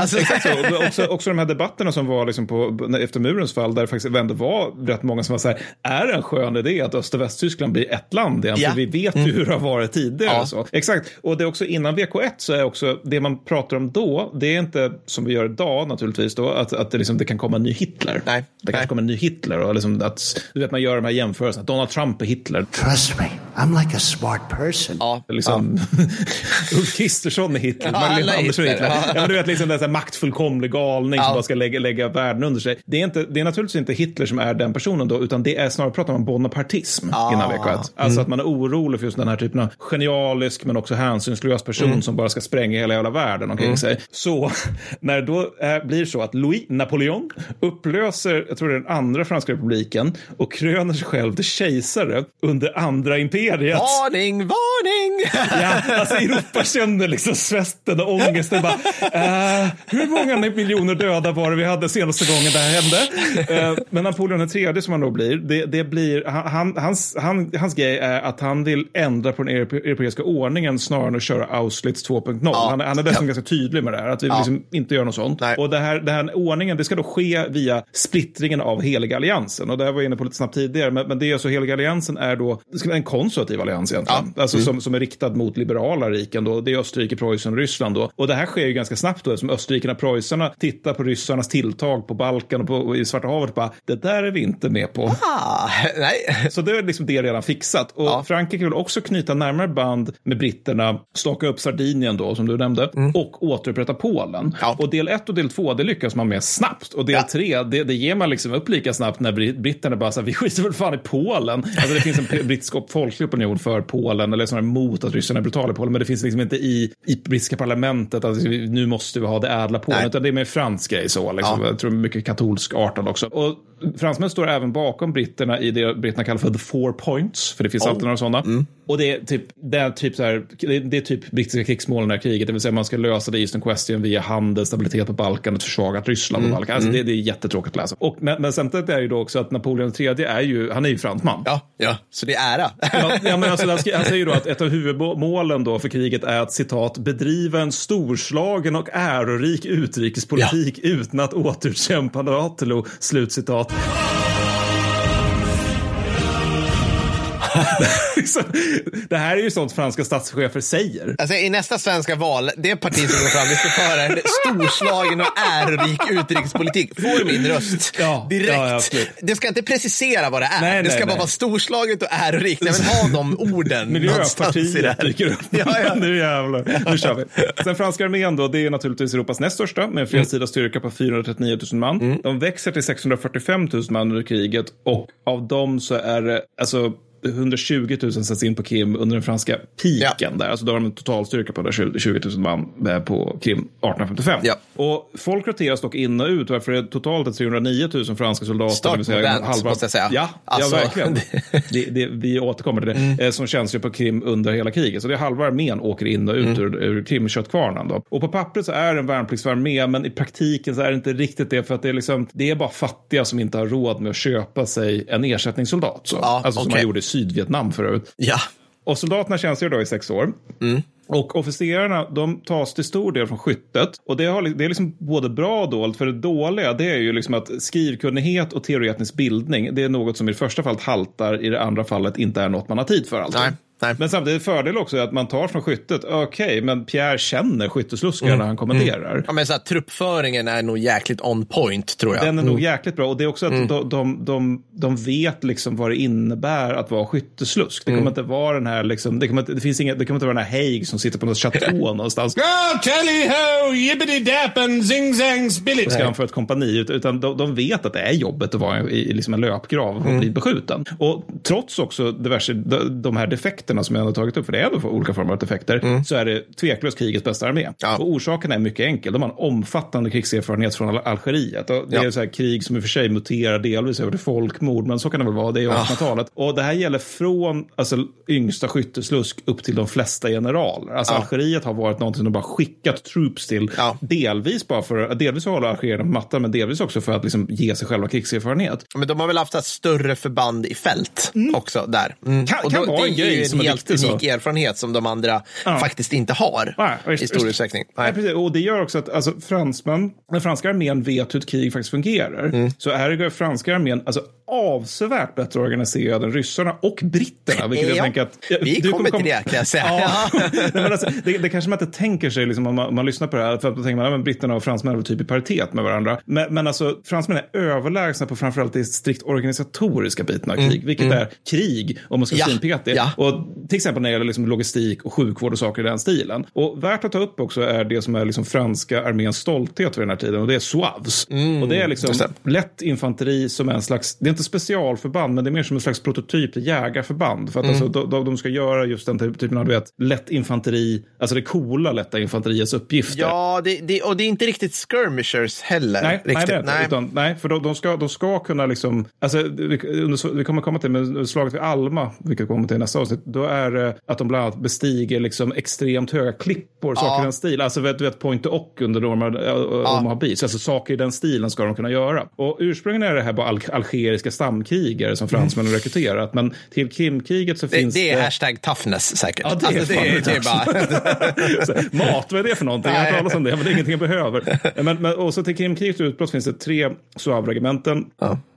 alltså, Exakt så. Och också, också de här debatterna som var liksom på, efter murens fall, där det faktiskt ändå var rätt många som var så här, är det en skön idé att Öst och Västtyskland blir ett land igen? Ja. För vi vet ju hur det har varit tidigare. Ja. och Så. Exakt, och det är också innan VK1 så är också det man pratar om då, det är inte som vi gör idag naturligtvis då, att, att det, liksom, det kan komma en ny Hitler. Nej. Det kan Nej. komma en ny Hitler och liksom att, du vet man gör de här jämförelserna, Donald Trump är Hitler. Trust me, I'm like a smart person. ja, Liksom, Ulf Kristersson är Hitler, Ja, Magdalena Andersson är Hitler, ja. Ja. men du vet, liksom den maktfullkomlig galning som Ja. bara ska lägga, lägga världen under sig. Det är, inte, det är naturligtvis inte Hitler som är den personen då, utan det är snarare pratar man bonapartism innan VK1. Alltså Mm. att man är orolig för just den här typen av genialisk men också hänsynslös person Mm. som bara ska spränga hela jävla världen omkring sig. Så när det då är, blir så att Louis Napoleon upplöser, jag tror det är den andra franska republiken och kröner sig själv till kejsare under andra imperiet. Varning, varning! Ja, alltså Europa kände liksom svetten och ångesten. Bara, eh, hur många miljoner döda var det vi hade senaste gången det här hände? Eh, men Napoleon den tredje som han då blir, det, det blir han, han, hans, han, hans grej är att han vill ändra på den europe, europeiska ordningen snarare än att köra Auschwitz 2.0. Han, han är dessutom ganska tydlig med det här, att vi vill liksom inte göra något sånt. Nej. Och det här, det här ordningen, det ska då ske via splittringen av heliga alliansen. Och det här var jag inne på lite snabbt tidigare, men, men det är så heliga alliansen är då, det ska vara en konservativ allians egentligen. Alltså som, som är riktad mot liberala riken då. Det är Österrike, Preussen Ryssland då. Och det här sker ju ganska snabbt då, eftersom österrikarna, preussarna tittar på ryssarnas tilltag på Balkan och, på, och i Svarta havet och bara, det där är vi inte med på. Ah, nej. Så det är liksom det redan fixat. Och Frankrike vill också knyta närmare band med britterna, staka upp Sardinien då, som du nämnde, och återupprätta Polen. Mm. Ja. Och del ett och del två, det lyckas man med snabbt. Och del Ja. tre, det, det ger man liksom upp lika snabbt när brit- britterna bara så här, vi skiter väl fan i Polen. Alltså det finns en brittisk folklig opinion för Polen, eller snarare emot att ryssarna är brutala i Polen, men det finns liksom inte i, i brittiska parlamentet att vi- nu måste vi ha det ädla Polen, Nej. utan det är mer fransk grej så. Liksom. Ja. Jag tror mycket katolsk artad också. Och fransmän står även bakom britterna i det britterna kallar för the four points, för det finns alltid några sådana. Och det är typ, det är typ så här, det är, typ brittiska krigsmålen i det här kriget, det vill säga man ska lösa det Eastern Question via handel, stabilitet på Balkan, ett försvagat Ryssland på Balkan. Alltså det, det är jättetråkigt att läsa. Och, men, men samtidigt är det ju då också att Napoleon III är ju, han är ju fransman. Ja, ja, så det är ära. Ja, ja, men alltså, han säger ju då att ett av huvudmålen då för kriget är att citat bedriva en storslagen och ärorik utrikespolitik utan att återutkämpa Waterloo. Slutcitat. Liksom, det här är ju sånt franska statschefer säger. Alltså, I nästa svenska val, det parti som går fram, vi ska föra en storslagen och ärorik utrikespolitik, får min röst Ja, direkt. ja, det ska inte precisera vad det är. Nej, det nej, ska bara nej. vara storslaget och ärorikt. Nej, men ha de orden Miljöpartiet dyker upp. Ja, ja. nu jävlar, nu kör vi. Den franska armén då, det är naturligtvis Europas näst största med en fredstida styrka på 439 000 man. Mm. De växer till 645 000 man under kriget och av dem så är det, alltså 120 000 sätts in på Krim under den franska piken där. Alltså då har de en totalstyrka på 120 000 man eh, på Krim 1855. Ja. Och folk roteras dock in och ut varför det totalt är 309 000 franska soldater. Vill säga modernt, måste jag säga. Ja, Alltså, ja verkligen. det, det, vi återkommer till det. Mm. Eh, som tjänstgör på Krim under hela kriget. Så det är halva armén åker in och ut Mm. ur, ur Krimköttkvarnen. Då. Och på pappret så är det en värnpliktsarmé, men i praktiken så är det inte riktigt det. För att det är, liksom, det är bara fattiga som inte har råd med att köpa sig en ersättningssoldat. Så. Ja, alltså som okej. man gjorde i Sydvietnam förut. Ja. Och soldaterna tjänstgör då i sex år. Mm. Och officerarna de tas till stor del från skyttet. Och det, har, det är liksom både bra och dåligt. För det dåliga det är ju liksom att skrivkunnighet och teoretisk bildning det är något som i det första fallet haltar, i det andra fallet inte är något man har tid för. Alltid. Nej. Nej. Men samtidigt fördel också är att man tar från skyttet. Okej, men Pierre känner skyttesluskar Mm. när han kommenderar. Ja, men så här, truppföringen är nog jäkligt on point, tror jag. Den är nog jäkligt bra och det är också att Mm. de, de, de, de vet liksom vad det innebär att vara skytteslusk. Det Mm. kommer inte vara den här, liksom, det, kommer, inte- det, finns inga, det kommer inte vara den här Haig som sitter på något chateau någonstans. Oh, tally ho, yippity dap and zing zang spilly. ska han för ett kompani, ut- utan de, de vet att det är jobbet att vara i, i liksom en löpgrav och Mm. bli beskjuten. Och trots också diverse, de, de här defekterna som jag har tagit upp, för det är ändå olika former av defekter, Mm. så är det tveklöst krigets bästa armé. Och orsaken är mycket enkel. De har en omfattande krigserfarenhet från Al- Algeriet. Och det är Ja. så här krig som i och för sig muterar delvis över till folkmord, men så kan det väl vara. Det är 1800-talet. Och det här gäller från alltså, yngsta skytteslusk upp till de flesta generaler. Alltså Algeriet har varit någonting som de bara skickat troops till. Delvis bara för delvis för att hålla algerierna på mattan, men delvis också för att liksom, ge sig själva krigserfarenhet. Men de har väl haft ett större förband i fält också där. Mm. Kan- kan vara en är grej som är helt viktig, så. unik erfarenhet som de andra Ja. faktiskt inte har Nej, i stor utsträckning. Nej, precis. Och det gör också att alltså, fransmän, den franska armén vet hur ett krig faktiskt fungerar. Mm. Så här är franska armén alltså, avsevärt bättre organiserad än ryssarna och britterna. Vilket jag Ja, tänker att, vi du kommer till det, kan jag säga. Ja. Men alltså, det, det kanske man inte tänker sig liksom, om, man, om man lyssnar på det här. För att då tänker man att britterna och fransmän är typ i paritet med varandra. Men, men alltså, fransmän är överlägsna på framförallt det strikt organisatoriska biten av krig. Vilket är krig, om man ska Ja, vara svinpetig. ja. Och till exempel när det gäller liksom logistik och sjukvård och saker i den stilen. Och värt att ta upp också är det som är liksom franska arméns stolthet vid den här tiden och det är SOAVs. och det är liksom lätt infanteri som är en slags, det är inte specialförband men det är mer som en slags prototyp till jägarförband. För att alltså, de, de, de ska göra just den typ- typen av du vet, lätt infanteri, alltså det coola lätta infanteriets uppgifter. Ja, det, det, och det är inte riktigt skirmishers heller. Nej, nej, riktigt. är inte. Utan, nej, för de, de, ska, de ska kunna liksom, alltså, vi, vi kommer komma till med slaget vid Alma, vilket kommer till nästa avsnitt, då är det att de bland annat bestiger liksom extremt höga klippor, saker i den stilen. Alltså vet, du vet point och under de har, de har beats. Alltså saker i den stilen ska de kunna göra. Och ursprungligen är det här bara al algeriska stamkrigare som fransmännen har rekryterat, men till Krimkriget så Det, finns det är hashtag toughness säkert. Ja, det är alltså, fan det, det det är bara... Mat, vad är det för någonting? Jag har hört talas om det, men det är ingenting jag behöver. Men, men, och så till Krimkrigets utbrott finns det tre Suave-regementen.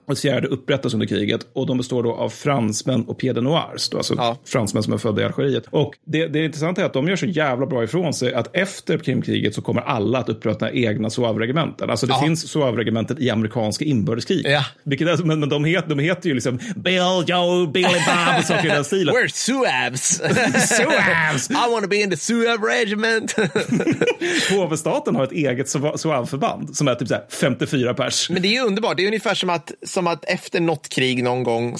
Och fjärde upprättas under kriget och de består då av fransmän och pied de noirs, alltså Ja. fransmän som är födda i Algeriet. Och det, det intressanta är att de gör så jävla bra ifrån sig att efter Krimkriget så kommer alla att upprätta egna Suave-regementen. Alltså det Ja. finns Suave-regementen i amerikanska inbördeskrig. Ja. Vilket är, men men de, het, de heter ju liksom Bill, Joe, Billy Bob och saker i den stilen. We're Suavs! Suavs! I want to be in the Suav regiment! Påvestaten har ett eget Suave-förband som är typ så här 54 pers. Men det är ju underbart. Det är ungefär som att, som att efter något krig någon gång,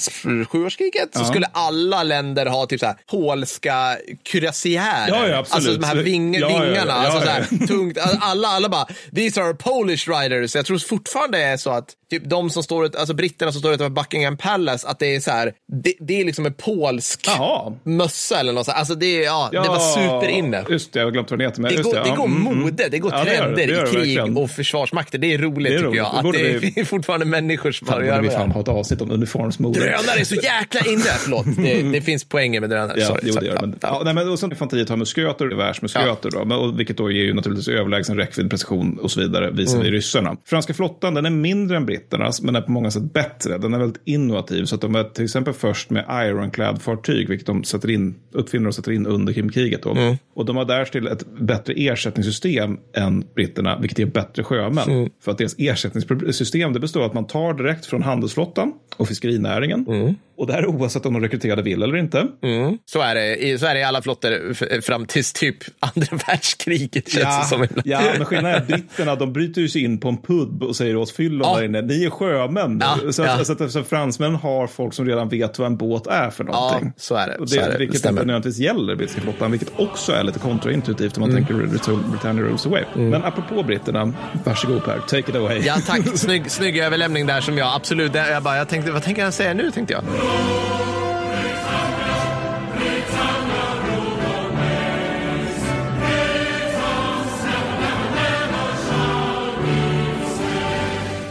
sjuårskriget, så skulle alla länder ha typ så här polska cuirassiärer. Ja, ja. Alltså de här ving, Ja, ja, ja. vingarna. Ja, alltså ja, så ja. här, tungt. Alltså, Alla, alla bara, these are Polish riders. Jag tror fortfarande det är så att typ de som står, alltså britterna som står utanför Buckingham Palace, att det är så här, det, det är liksom en polsk Jaha. mössa eller något sånt. Alltså det, är- ja, det var superinne. Just det, jag har glömt vad den heter. Men Det går, det, det ja, går mm, mm. mode, det går Ja, det gör det, trender det gör det i krig och försvarsmakter. Det är roligt Det är tycker roligt. jag. Det Att det vi- är fortfarande människor som Fan, bara borde gör vi det. fan ha ett avsnitt om uniformsmode. Drönare är så jäkla inne! Förlåt, det, det finns poänger med drönare. Ja, Sorry, jo, det gör det. Ja, ja, nej, men, och sen infanteriet har musköter, gevärsmusköter, då, men, och, vilket då ger ju naturligtvis överlägsen räckvidd, precision och så vidare visavi Mm. ryssarna. Franska flottan, den är mindre än britternas, men är på många sätt bättre. Den är väldigt innovativ, så att de är till exempel först med Ironclad-fartyg, vilket de sätter in, uppfinner och sätter in under Krimkriget. Då. Mm. Och de har därtill ett bättre ersättningssystem än britterna, vilket ger bättre sjömän. Mm. För att deras ersättningssystem det består av att man tar direkt från handelsflottan och fiskerinäringen. Mm. Och det här är oavsett om de rekryterade vill eller inte. Mm. Så, är det, så är det i alla flottor fram tills typ andra världskriget känns det som. ja, men skillnaden är att britterna de bryter ju sig in på en pub och säger åt fyllon Ja. där inne, ni är sjömän. Ja, så, ja. så, att, så att fransmän har folk som redan vet vad en båt är för någonting. så är det, Och så det, är det, det vilket stämmer. inte nödvändigtvis gäller brittiska flottan, vilket också är lite kontraintuitivt om man Mm. tänker Britannia Rules Away. Men apropå britterna, varsågod Per, take it away. Ja, tack. Snygg, snygg överlämning där som jag absolut... Jag bara, jag tänkte, vad tänker han säga nu, tänkte jag. Lord.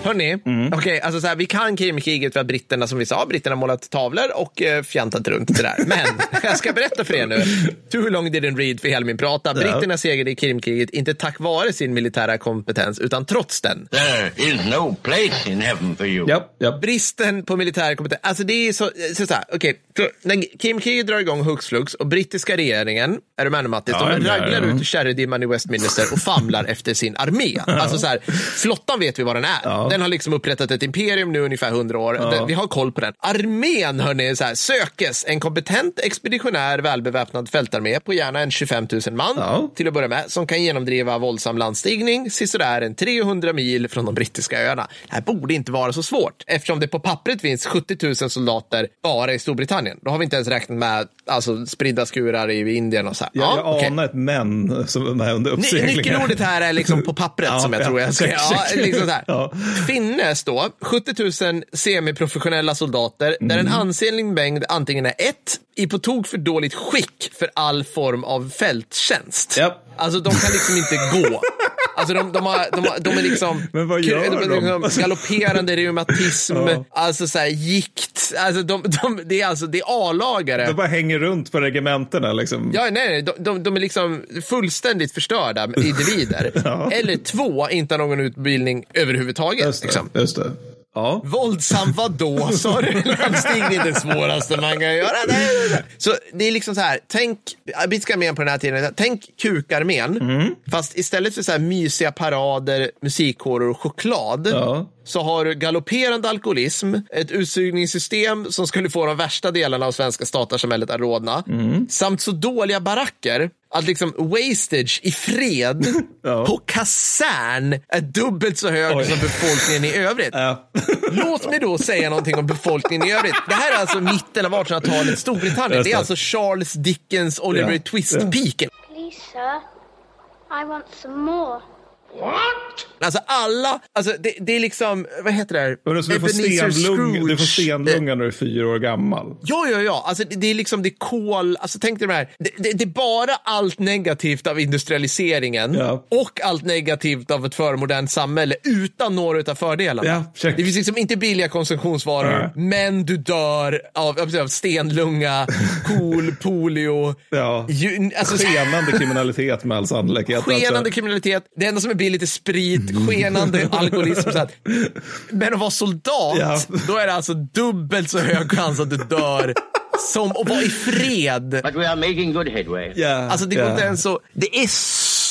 Hörni, okej, alltså så här, vi kan Krimkriget för att britterna, som vi sa, britterna målat tavlor och eh, fjantat runt det där. Men jag ska berätta för er nu, too long didn't read för hela min prata. Britterna segrade i Krimkriget, inte tack vare sin militära kompetens, utan trots den. There is no place in heaven for you. Japp, japp. Bristen på militär kompetens, alltså det är så, så, så här, okej, så när Krimkriget drar igång hux flux och brittiska regeringen, är du med nu Mattis, Ja, de raglar ut i kärredimman i Westminster och famlar efter sin armé. Alltså så här, flottan vet vi vad den är. Ja. Den har liksom upprättat ett imperium nu ungefär 100 år. Den, vi har koll på den. Armén, hörni, så här, sökes en kompetent, expeditionär, välbeväpnad fältarmé på gärna en 25 000 man Ja. till att börja med, som kan genomdriva våldsam landstigning sisådär en 300 mil från de brittiska öarna. Det här borde inte vara så svårt eftersom det på pappret finns 70 000 soldater bara i Storbritannien. Då har vi inte ens räknat med alltså, spridda skurar i Indien och så här. Jag, jag okej. anar ett men som är under uppsegling. Nyckelordet här är liksom på pappret Ja, som jag ja, tror jag ska... Ja, liksom. Ja. Finnes då 70 000 semiprofessionella soldater där Mm. en ansenlig mängd antingen är ett, i på tok för dåligt skick för all form av fälttjänst. Japp. Alltså de kan liksom inte gå. Alltså de, de, har, de, har, de är liksom, Men vad gör de liksom galopperande reumatism, Ja. alltså så här, gikt. Alltså de, de, det är alltså det är A-lagare. De bara hänger runt på regementena liksom. Ja, nej, nej. De, de, de är liksom fullständigt förstörda individer. Eller två, inte har någon utbildning överhuvudtaget. Just det. Liksom. Just det. Ja. Våldsam vadå, sa du? Landstigning är det svåraste man kan göra. Nej. Så det är liksom så här, tänk, brittiska armén på den här tiden, tänk kukarmén, Mm. fast istället för så här mysiga parader, musikkårer och choklad, Ja. Så har du galopperande alkoholism, ett utsugningssystem som skulle få de värsta delarna av svenska statarsamhället att rodna, Mm. samt så dåliga baracker att liksom wastage i fred Ja. på kasern är dubbelt så hög Oj. som befolkningen i övrigt. Ja. Låt mig då säga någonting om befolkningen i övrigt. Det här är alltså mitten av 1800-talet Storbritannien. Det är alltså Charles Dickens Oliver Ja. Twist-piken. Please, sir. I want some more. Alltså alla, alltså det, det är liksom, vad heter det här? Alltså, du, stenlung, du får stenlunga när du är fyra år gammal. Ja, ja, ja. Alltså, det, det är liksom det är kol. Alltså, tänk dig det här. Det, det, det är bara allt negativt av industrialiseringen Ja. och allt negativt av ett förmodernt samhälle utan några av fördelarna. Ja, check. det finns liksom inte billiga konsumtionsvaror, Nej. men du dör av, av stenlunga, kol, polio. Ja. Ju, alltså, Skenande kriminalitet med all sannolikhet. Skenande Alltså, kriminalitet, det enda som är billigt är sprit, skenande alkoholism. Så att, men att vara soldat, Ja. då är det alltså dubbelt så hög chans att du dör som att vara i fred. But we are making good headway. ja, Alltså det går inte ens så, det är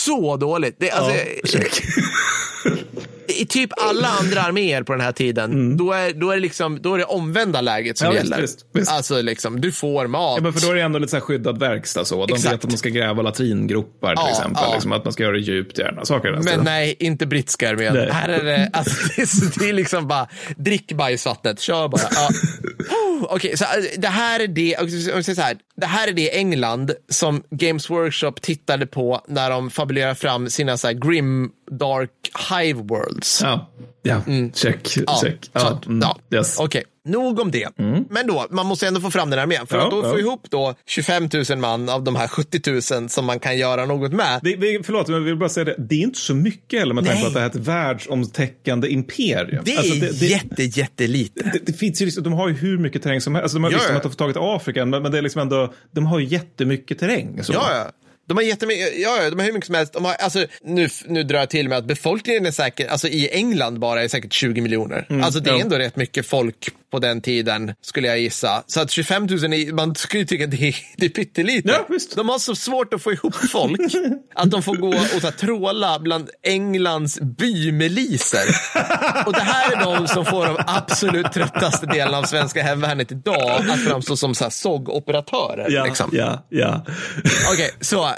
så dåligt. Det, alltså, Ja. I typ alla andra arméer på den här tiden, då, är, då, är det liksom, då är det omvända läget som Mm. Ja, gäller. visst, visst. Alltså liksom, du får mat. Ja, men för då är det ändå lite så här skyddad verkstad. Så. De Exakt. vet att man ska gräva latringropar till Ja, exempel. ja. Liksom, att man ska göra det djupt gärna. Saker Men stilen. nej, inte brittiska armén. Nej. Här är det, alltså, det, är, det är liksom bara, drick bajsvattnet, kör bara. Ja. Okej, så äh, det här är det, om vi säger så här, det här är det England som Games Workshop tittade på när de fabulerade fram sina så här grim dark hive worlds. Ja, ja. check. Mm. Ja, check. Ja, mm, ja. yes. Okej, nog om det. Men då, man måste ändå få fram den här armén. För Ja, att då ja. få ihop då 25 000 man av de här 70 000 som man kan göra något med. Vi, vi, förlåt, men jag vill bara säga det. Det är inte så mycket heller med tanke på att det här är ett världsomtäckande imperium. Det är Alltså, det, det, jätte, jättelite. det, det finns ju liksom, de har ju hur mycket terräng som helst. Alltså, de har Ja, visst ja. att de har tagit Afrika, men, men det är liksom ändå, de har ju jättemycket terräng. Så. Ja, ja. De har jättemycket, ja, de har hur mycket som helst. De har, alltså, nu, nu drar jag till med att befolkningen är säkert, alltså i England bara är säkert 20 miljoner. alltså det är ja. ändå rätt mycket folk på den tiden, skulle jag gissa. Så att 25 000, är, man skulle ju tycka det är, det är pyttelite. Ja, visst. De har så svårt att få ihop folk att de får gå och så här, tråla bland Englands bymiliser. och det här är de som får de absolut tröttaste delarna av svenska hemvärnet idag att framstå som så här, SOG-operatörer. Ja, liksom. ja, ja. Okej, så, eh,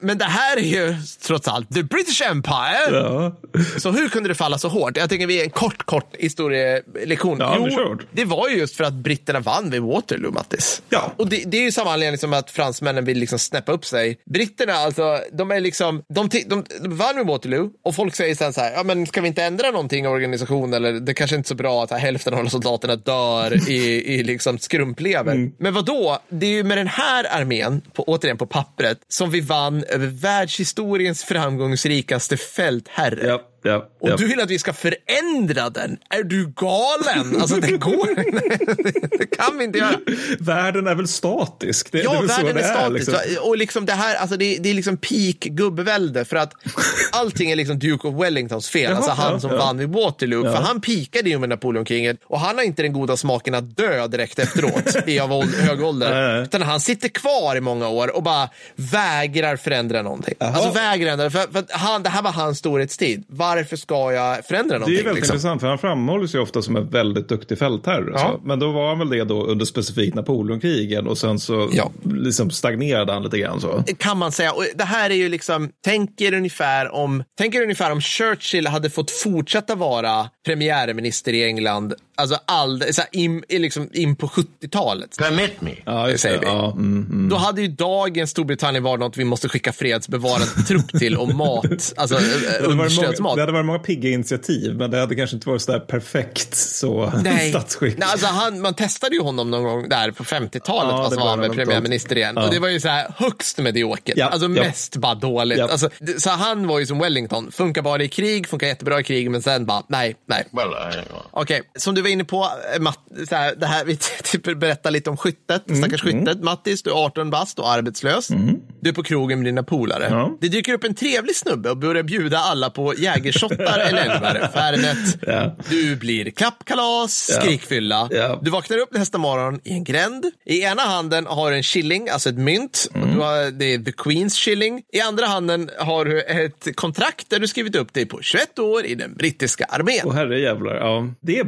men det här är ju trots allt the British Empire. ja. Så hur kunde det falla så hårt? Jag tänker vi är en kort, kort historielektion. Ja, hårt. Det var ju just för att britterna vann vid Waterloo, Mattis. Ja. Och det, det är ju samma anledning som att fransmännen vill liksom snäppa upp sig. Britterna, alltså, de är liksom, de, de, de vann vid Waterloo och folk säger sen så här, ja men ska vi inte ändra någonting i organisationen eller det kanske inte är så bra att hälften av soldaterna dör i, i liksom skrumplever. Mm. Men vad då? Det är ju med den här armén, på, återigen på pappret, som vi vann över världshistoriens framgångsrikaste fältherre. Ja, Ja, Och ja. du vill att vi ska förändra den? Är du galen? Alltså det går Det kan vi inte göra. Världen är väl statisk? Det, det Ja, är väl så världen det är statisk. liksom. Och liksom det här, alltså det, det är liksom peak gubbevälde för att allting är liksom Duke of Wellingtons fel. Jaha, alltså han ja, som ja. vann vid Waterloo. För han pikade ju med Napoleonkriget och han har inte den goda smaken att dö direkt efteråt i av åld- hög ålder. Utan han sitter kvar i många år och bara vägrar förändra någonting. Alltså vägrar ändra, för, för han, det här var hans storhetstid. Varför ska jag förändra Det är någonting? väldigt liksom? intressant, för han framhålls ju ofta som en väldigt duktig fältherre. Ja. Men då var han väl det då under specifikt Napoleonkrigen och sen så Ja. liksom stagnerade han lite grann. Så. kan man säga. Och det här är ju liksom, tänk er ungefär om, tänk er ungefär om Churchill hade fått fortsätta vara premiärminister i England, alltså all, så här, in, liksom in på 70-talet. Permit me. Ja, just säger det. vi. Ja, mm, mm. Då hade ju dagens Storbritannien varit något vi måste skicka fredsbevarande trupp till och mat, alltså eh, understödsmat. det hade varit många pigga initiativ, men det hade kanske inte varit så där perfekt så Nej. statsskick. Nej, alltså han, man testade ju honom någon gång där på 50-talet, Ja, det var han väl premiärminister igen. Ja. Och det var ju så här högst mediokert. Ja, alltså ja. mest bara dåligt. Ja. Alltså, så han var ju som Wellington, funkar bara i krig, funkar jättebra i krig, men sen bara nej, nej. Well, Okej, som du var inne på, eh, Matt, så här, det här, vi typ berättar lite om skyttet, Mm, stackars skyttet. Mattis, du är 18 bast och arbetslös. Du är på krogen med dina polare. Ja. Det dyker upp en trevlig snubbe och börjar bjuda alla på jägershottar eller elvar, Fernet. Ja. Du blir klappkalas, skrikfylla. Ja. Du vaknar upp nästa morgon i en gränd. I ena handen har du en shilling, alltså ett mynt. Mm. Har, det är the Queens shilling. I andra handen har du ett kontrakt där du skrivit upp dig på 21 år i den brittiska armén. Åh herre jävlar, ja. Det är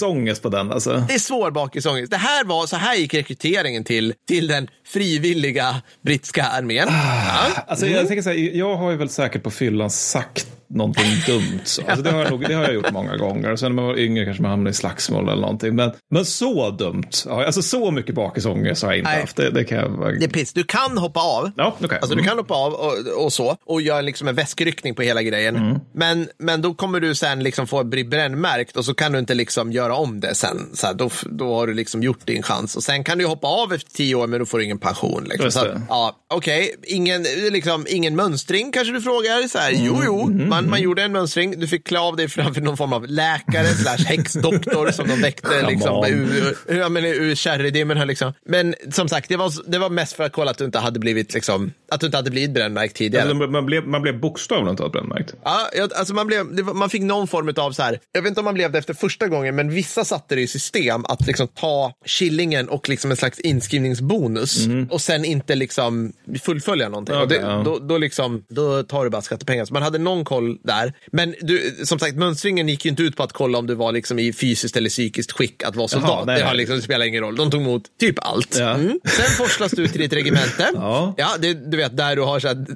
bakisångest på den alltså. Det är svår bakisångest. Det här var, så här gick rekryteringen till, till den frivilliga brittiska armén. Ja. Alltså jag tänker så här, jag har ju väl säkert på fyllan sagt någonting dumt. Så. Alltså det, har jag nog, det har jag gjort många gånger. Sen när man var yngre kanske man hamnade i slagsmål eller någonting. Men, men så dumt, alltså så mycket bakisångest har jag inte Nej. haft. Det, det kan jag. Det är piss. Du kan hoppa av. Ja, okej. Alltså du Mm. kan hoppa av och, och så och göra liksom en väskryckning på hela grejen. Mm. Men, men då kommer du sen liksom få bli brännmärkt och så kan du inte liksom göra om det sen. Så här, då, då har du liksom gjort din chans och sen kan du hoppa av efter tio år men då får du ingen pension. Liksom. Så ja, Okej, ingen, liksom, ingen mönstring kanske du frågar. Så här, Jo, jo, Mm. Man, man gjorde en mönstring. Du fick klä av dig framför någon form av läkare slash häxdoktor som de väckte liksom, ur, ja, men, ur kärridimmen. här, Liksom. Men som sagt, det var, det var mest för att kolla att du inte hade blivit, liksom, att du inte hade blivit brännmärkt tidigare. Alltså, man, blev, man blev bokstavligen talat brännmärkt. Ja, alltså man, blev, var, man fick någon form av så här, jag vet inte om man blev det efter första gången, men vissa satte det i system att liksom ta shillingen och liksom en slags inskrivningsbonus och sen inte liksom fullfölja någonting. och det, ja. då, då, liksom, då tar du bara skattepengar. Så man hade någon koll där. Men du, som sagt, mönstringen gick ju inte ut på att kolla om du var liksom i fysiskt eller psykiskt skick att vara soldat. nej, det, har liksom, det spelar ingen roll. De tog emot typ allt. Ja. Mm. Sen forslas du till ditt regemente. Ja. Ja, det, du vet, där du har så här,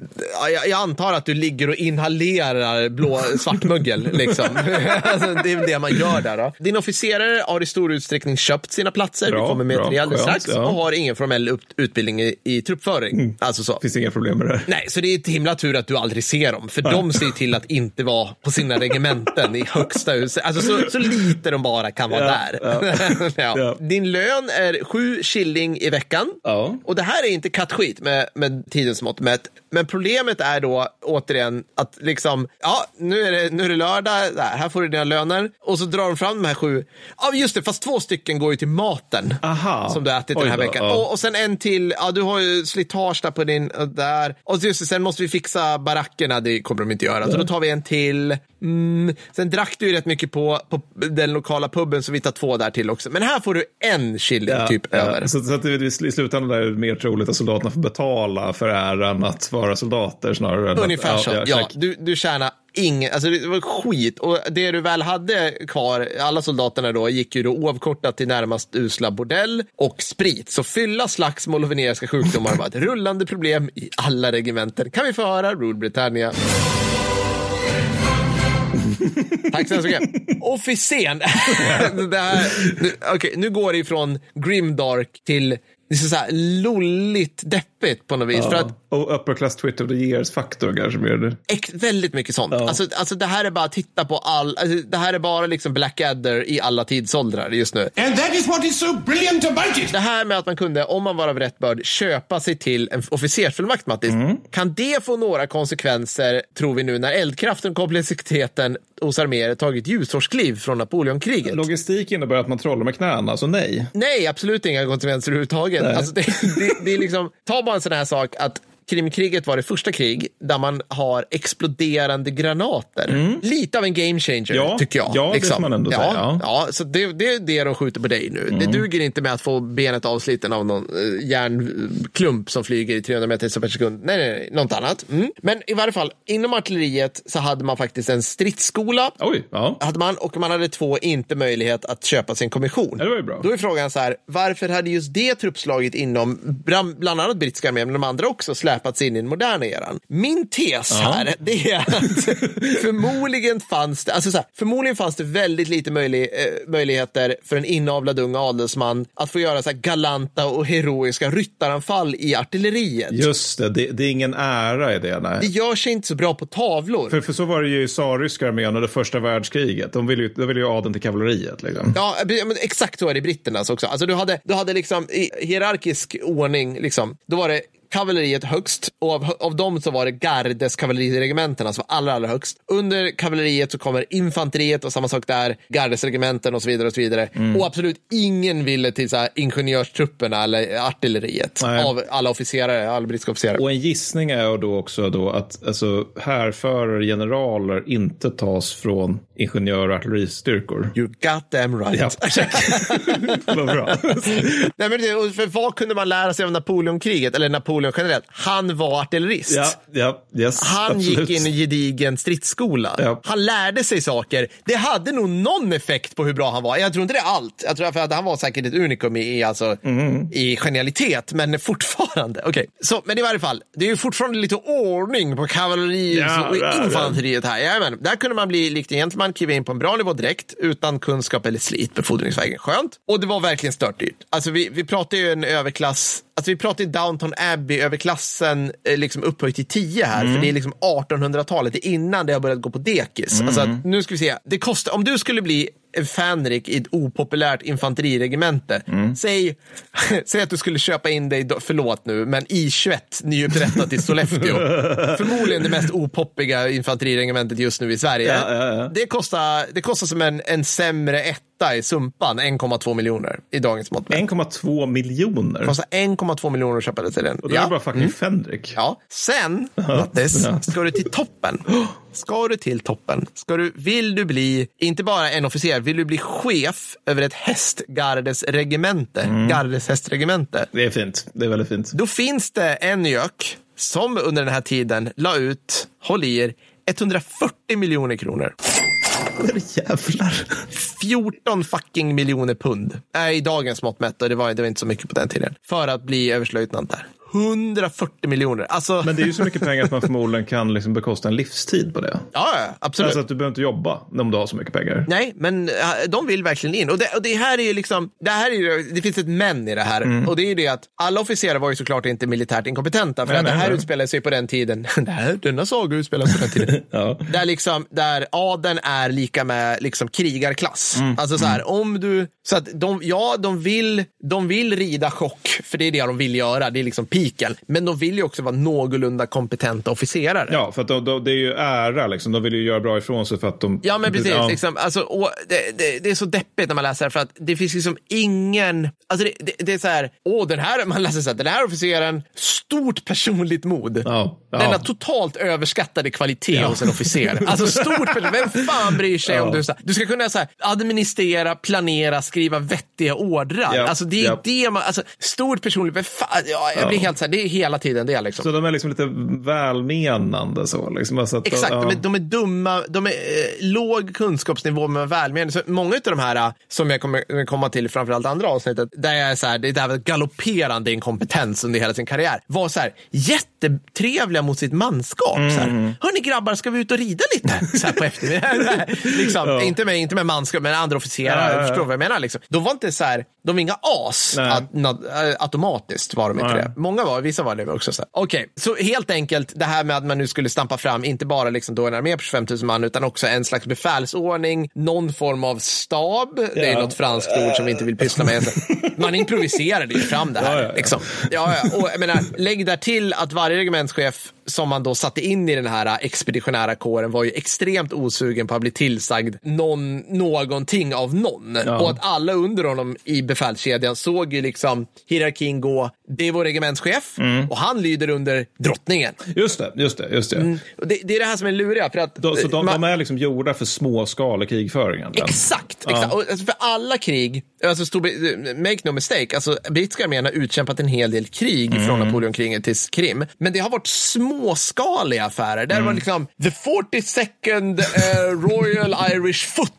ja, jag, jag antar att du ligger och inhalerar blå svartmögel. Liksom. alltså, det är det man gör där. Då. Din officerare har i stor utsträckning köpt sina platser. Bra, Vi kommer med bra, till det alldeles strax. ja. Och har ingen formell utbildning i, i truppföring. Alltså så. Finns inga problem med det. Nej, så det är ett himla tur att du aldrig ser dem. För de ser till att inte vara på sina regementen i högsta hus. Alltså så, så lite de bara kan vara Ja, där. ja. Ja. Din lön är sju shilling i veckan. Och det här är inte kattskit med, med tidens mått mätt. Men problemet är då återigen att liksom, ja, nu är det, nu är det lördag, där, här får du dina löner. Och så drar de fram de här sju. Ja, just det, fast två stycken går ju till maten. Aha. Som du har ätit Oj den här då, veckan. Och, och sen en till, ja du har ju slitage där på din, och där. Och just det, sen måste vi fixa barackerna, det kommer de inte göra. Så då tar vi en till. Mm. Sen drack du ju rätt mycket på, på den lokala puben, så vi tar två där till också. Men här får du en shilling typ över. Så, så att i slutändan är det mer troligt att soldaterna får betala för äran att vara soldater snarare än Ungefär att, så. Ja, exakt. du, du tjänar ingen, alltså det var skit. Och det du väl hade kvar, alla soldaterna då, gick ju då oavkortat till närmast usla bordell och sprit. Så fylla, slagsmål och veneriska sjukdomar var ett rullande problem i alla regementen. Kan vi få höra Rule Britannia? Tack så hemskt mycket. Officeren. Okej, okay, nu, nu går det ifrån grimdark till det är så här lolligt deppigt på något vis. För att Och upper class Twitter of the years-faktor kanske det. ex- väldigt mycket sånt. Alltså, alltså det här är bara att titta på all, alltså, det här är bara liksom Blackadder i alla tidsåldrar just nu. And that is what is so brilliant about it. Det här med att man kunde, om man var av rätt börd, köpa sig till en officersfullmakt, Mattis. Kan det få några konsekvenser, tror vi nu, när eldkraften och komplexiteten hos arméer tagit ljusårskliv från Napoleonkriget? Logistik innebär att man trollar med knäna, så nej. Nej, absolut inga konsekvenser överhuvudtaget. Alltså det, det, det är liksom, ta bara en sån här sak att Krimkriget var det första krig där man har exploderande granater. Lite av en game changer, Mm. Ja, tycker jag. liksom. ja, det får man ändå ja, säga, ja. Ja, så det, det är det de skjuter på dig nu. Det duger inte med att få benet avsliten av någon eh, järnklump som flyger i 300 meter per sekund. Nej, nej, nej, något annat. Mm. Men i varje fall, inom artilleriet så hade man faktiskt en stridsskola. Oj, ja. Hade man, och man hade två inte möjlighet att köpa sin kommission. Det var ju bra. Då är frågan så här, varför hade just det truppslaget inom bland, bland annat brittiska armén, men de andra också släpats in i den moderna eran? Min tes här, det är att förmodligen fanns det, alltså så här, förmodligen fanns det väldigt lite möjlig, eh, möjligheter för en inavlad ung adelsman att få göra så här galanta och heroiska ryttaranfall i artilleriet. Just det, det, det är ingen ära i det. Det Nej. gör sig inte så bra på tavlor. För, för så var det ju i tsarryska armén under första världskriget. De ville ju, de ville ju adeln till kavalleriet. Liksom. Ja, men exakt så är det i britternas också. Alltså du hade, du hade liksom i hierarkisk ordning, liksom, då var det kavalleriet högst och av, av dem så var det gardes kavalleriregementena som var allra, allra högst. Under kavalleriet så kommer infanteriet och samma sak där, gardesregementen och så vidare. Och så vidare. Och absolut ingen ville till så här, ingenjörstrupperna eller artilleriet Nej. av alla officerare, alla brittiska officerare. Och en gissning är då också då att alltså, härförare, generaler inte tas från ingenjör och artilleristyrkor. You got them right. Ja. Vad bra. Nej, men det, för vad kunde man lära sig av Napoleonkriget, eller Napoleon generellt? Han var artillerist. Ja, ja, yes, Han absolut. gick in i gedigen stridsskola. Ja. Han lärde sig saker. Det hade nog någon effekt på hur bra han var. Jag tror inte det är allt. Jag tror för att han var säkert ett unikum i, alltså, Mm. i genialitet, men fortfarande. Okej, så Men i varje fall, det är ju fortfarande lite ordning på kavalleriet Ja, och infanteriet här. Jajamän. Där kunde man bli likt en gentleman, kliva in på en bra nivå direkt, utan kunskap eller slit befordringsvägen. Skönt. Och det var verkligen störtdyrt. Alltså vi, vi pratar ju en överklass, alltså vi pratar ju Downton Abbey, överklassen eh, liksom upphöjt till 10 här, för det är liksom 1800-talet, det är innan det har börjat gå på dekis. Alltså att, nu ska vi se, det kostar, om du skulle bli Fänrik i ett opopulärt infanteriregemente. Säg, säg att du skulle köpa in dig, förlåt nu, men I21 nyupprättat i Sollefteå. Förmodligen det mest opoppiga infanteriregementet just nu i Sverige. Ja, ja, ja. Det, kostar, det kostar som en, en sämre etta i Sumpan, 1,2 miljoner i dagens mått. mätt. 1,2 miljoner. Det kostar 1,2 miljoner att köpa det till den. Och då är det bara fucking Fenrik. Ja, sen, Mattis, ska du till toppen. Ska du till toppen. Ska du, vill du bli, inte bara en officer, vill du bli chef över ett hästgardesregemente, Mm. gardeshästregemente, Det är fint. Det är väldigt fint. då finns det en gök som under den här tiden la ut, håll i er, 140 miljoner kronor. Jävlar. 14 fucking miljoner pund. Äh, I dagens mått mätt, och det var, det var inte så mycket på den tiden. För att bli överstelöjtnant där. 140 miljoner. Alltså, Men det är ju så mycket pengar att man förmodligen kan liksom bekosta en livstid på det. ja, absolut. Alltså att du behöver inte jobba om du har så mycket pengar. Nej, men de vill verkligen in. Och det, och det här är ju liksom, det här är det finns ett men i det här. Och det är ju det att alla officerare var ju såklart inte militärt inkompetenta. För Nej, att det nej, här nej. utspelar sig på den tiden, det denna saga utspelar sig på den tiden. Ja. Där, liksom, där adeln är lika med liksom, krigarklass. Mm, Alltså så här, om du, så att de, ja, de vill, de vill rida chock, för det är det de vill göra, det är liksom piken. Men de vill ju också vara någorlunda kompetenta officerare. Ja, för att de, de, det är ju ära liksom. De vill ju göra bra ifrån sig för att de... Ja, men precis. Ja. Liksom, alltså, det, det, det är så deppigt när man läser för att det finns liksom ingen... Alltså det, det, är så här, åh, den här, man läser så här, den här officeren, stort personligt mod. Ja, ja. Denna totalt överskattade kvalitet hos en officer. Alltså stort vem fan bryr sig om du... Så här, du ska kunna så här, administrera, planera, skriva vettiga ordrar. Ja, Alltså det är ja. det man... Alltså, stort personligt, vem fan, ja, jag blir Ja. Helt så här, det är hela tiden det liksom. Så de är liksom lite välmenande så? Liksom, alltså att, Exakt, ja. de, är, de är dumma, de är eh, låg kunskapsnivå men välmenande. Så många av de här eh, som jag kommer komma till framförallt andra avsnittet, där jag är så här, det är galopperande inkompetens under hela sin karriär, var så här jättetrevliga mot sitt manskap. Så här, Hörni grabbar, ska vi ut och rida lite så här på eftermiddagen? liksom, inte, med, inte med manskap, men andra officerare. Ja, ja, ja. Förstår vad jag menar? Liksom. De var inte så här, de var inga as att, äh, automatiskt var de inte det. Många var, vissa var det också. Okej, så helt enkelt det här med att man nu skulle stampa fram, inte bara liksom då en armé på 25 000 man, utan också en slags befälsordning, någon form av stab. Det är Ja. något franskt ord som vi inte vill pyssla med. Man improviserade ju fram det här. Ja, ja, ja. Liksom. Ja, ja. Och jag menar, lägg där till att varje regementschef som man då satte in i den här expeditionära kåren var ju extremt osugen på att bli tillsagd någon, någonting av någon. Ja. Och att alla under honom i befälskedjan såg ju liksom hierarkin gå, det är vår regementschef Mm. och han lyder under drottningen. Just det, just det. Just det. Och det, det är det här som är luriga. För att, De, så de, man- de är liksom gjorda för småskalig krigföring? egentligen. Exakt, Ja. exakt. Och, alltså, för alla krig, alltså, Storb- make no mistake, alltså, brittiska armén har utkämpat en hel del krig Mm. från Napoleonkriget till Krim. Men det har varit småskaliga affärer. Där Mm. var liksom the 42nd eh, Royal Irish Foot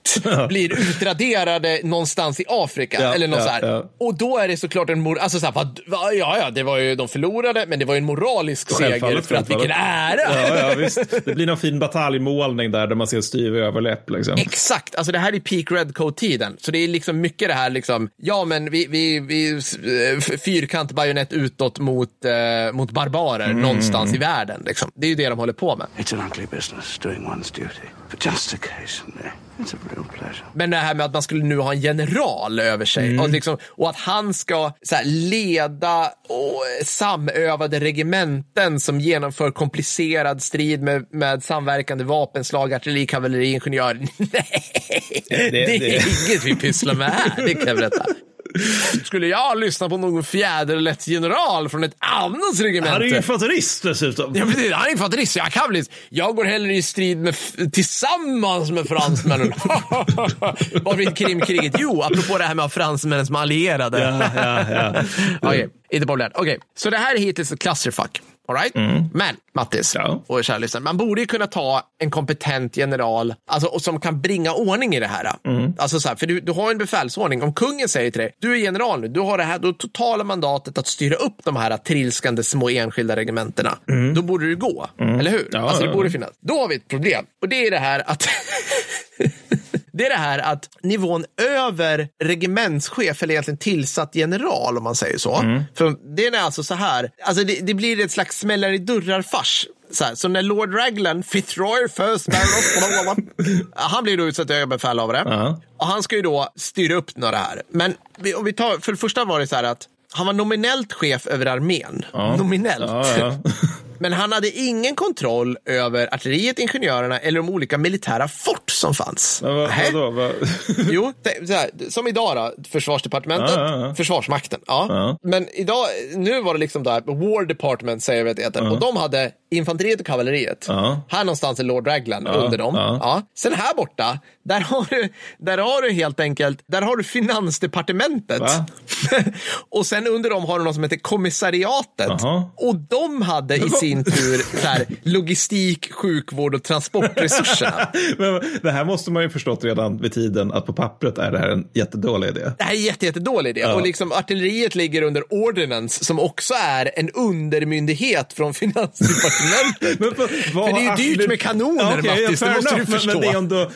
blir utraderade någonstans i Afrika. Ja, eller något ja, ja. Och då är det såklart en mor- alltså, så här, vad, ja, ja, det var ju, de förlorade, men det var ju en moralisk seger Självfallet, för att vilken ära! Ja, ja, visst. Det blir någon fin bataljmålning där, där man ser styv överläpp. Liksom. Exakt, alltså det här är peak redcoat-tiden. Så det är liksom mycket det här, liksom, ja men vi, vi, vi eh, fyrkant bajonett utåt mot, eh, mot barbarer någonstans i världen. Liksom. Det är ju det de håller på med. It's an ugly business doing one's duty. But just occasionally, it's a real pleasure. Men det här med att man skulle nu ha en general över sig och, liksom, och att han ska så här, leda och samövade regementen som genomför komplicerad strid med, med samverkande vapenslag, artilleri, kavalleri, ingenjör. Nej, det, det- är det- inget vi pysslar med här, det kan jag berätta. Skulle jag lyssna på någon fjäderlätt general från ett annat regemente? Han är ju infanterist dessutom. Ja, precis. Han är infanterist. Jag kan bli... Jag går hellre i strid med, tillsammans med fransmännen. Vad blir Krimkriget? Jo, apropå det här med fransmännen som allierade. Ja, ja, ja. Okej, inte populärt. Okej, så det här är hittills ett clusterfuck. All right? Men, Mattis Mm. Ja. och kära lyssnare, man borde ju kunna ta en kompetent general alltså, och som kan bringa ordning i det här. Mm. Alltså, så här för du, du har en befälsordning. Om kungen säger till dig, du är general nu, du har det här du har totala mandatet att styra upp de här trilskande små enskilda regementena. Då borde det gå, eller hur? Mm. Ja, alltså, det borde finnas. Då har vi ett problem och det är det här att Det är det här att nivån över regementschef, eller egentligen tillsatt general om man säger så. Mm. För det är alltså så här, alltså det, det blir ett slags smällar i dörrar-fars. Så, här, så när Lord Raglan, Fitzroy, First Baron, han blir då utsedd till överbefälhavare. Ja. Och han ska ju då styra upp några här. Men om vi tar, för det första var det så här att han var nominellt chef över armén. Nominellt. Ja, ja. Men han hade ingen kontroll över artilleriet, ingenjörerna eller de olika militära fort som fanns. Men vad, vadå? Vad? Jo, det, här, som idag då, försvarsdepartementet, Ja, ja, ja. försvarsmakten. Ja. Ja. Men idag, nu var det liksom där, War Department säger vi att det heter. Och de hade infanteriet och kavalleriet. Ja. Här någonstans är Lord Raglan under dem. ja. Ja. Sen här borta, där har du, där har du helt enkelt, där har du finansdepartementet. Och sen under dem har du något som heter kommissariatet. Jaha. Och de hade i sin tur här, logistik, sjukvård och transportresurserna. Men det här måste man ju förstått redan vid tiden att på pappret är det här en jättedålig idé. Det här är jätte, jättedålig idé. Och liksom artilleriet ligger under Ordnance som också är en undermyndighet från finansdepartementet. Men vad- För det är ju dyrt med kanoner, okej, Mattis, det måste du enough, men- förstå. Men det är ändå...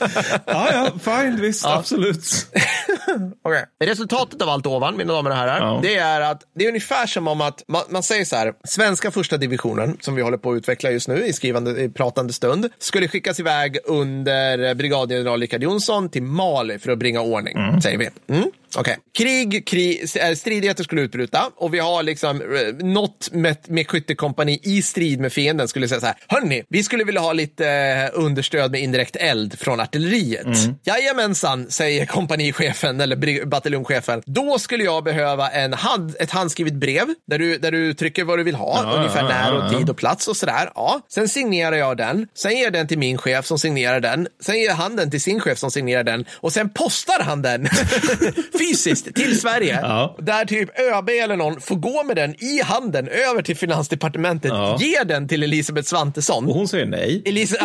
Ja, ja, fine, visst, absolut. Okej. Resultatet av allt ovan, mina damer och herrar, Ja. det är att det är ungefär som om att man, man säger så här, svenska första divisionen, som vi håller på att utveckla just nu i skrivande, i pratande stund, skulle skickas iväg under brigadgeneral Richard Jonsson till Mali för att bringa ordning, säger vi. Mm. Okej. Krig, krig, eh, stridigheter skulle utbryta och vi har liksom eh, något med, med skyttekompani i strid med fienden skulle säga så här, hörni, vi skulle vilja ha lite eh, understöd med indirekt eld från artilleriet. Mm. Jajamensan, säger kompanichefen eller bataljonschefen. Då skulle jag behöva en hand, ett handskrivet brev där du, där du trycker vad du vill ha, Ja, ungefär ja, när och tid och plats och sådär. Ja. Sen signerar jag den, sen ger jag den till min chef som signerar den, sen ger han den till sin chef som signerar den och sen postar han den fysiskt till Sverige. Ja. Där typ ÖB eller någon får gå med den i handen över till Finansdepartementet, Ja. ger den till Elisabeth Svantesson. Och hon säger nej.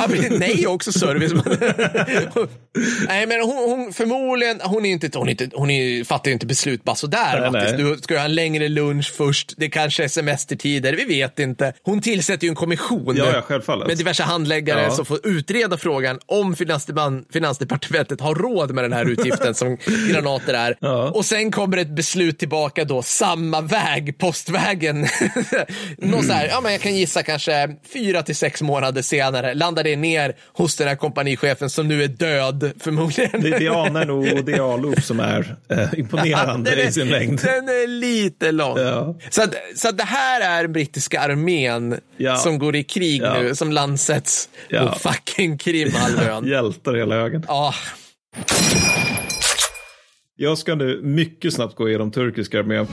Men nej är också service. nej, men hon, hon förmodligen, hon är inte, hon är inte, hon är, fattar ju inte beslut bara sådär. Nej, Mattis. nej. Du ska ha en längre lunch först, det kanske är semestertider, vi vet inte. Hon tillsätter ju en kommission Ja, ja, med diverse handläggare Ja. som får utreda frågan om Finansdepartementet har råd med den här utgiften som granater är. Ja. Och sen kommer ett beslut tillbaka då, samma väg, postvägen. Någon så här, ja men jag kan gissa kanske fyra till sex månader senare landar det ner hos den här kompanichefen som nu är död förmodligen. Det, det anar nog DA-loop som är eh, imponerande Den är- i sin längd. Den är lite lång. Ja. Så, att, så att det här är brittiska armén Ja. som går i krig Ja. nu, som landsätts Ja. på fucking Krimhalvön. Hjältar hela högen. Ja, Jag ska nu mycket snabbt gå igenom turkiska armén.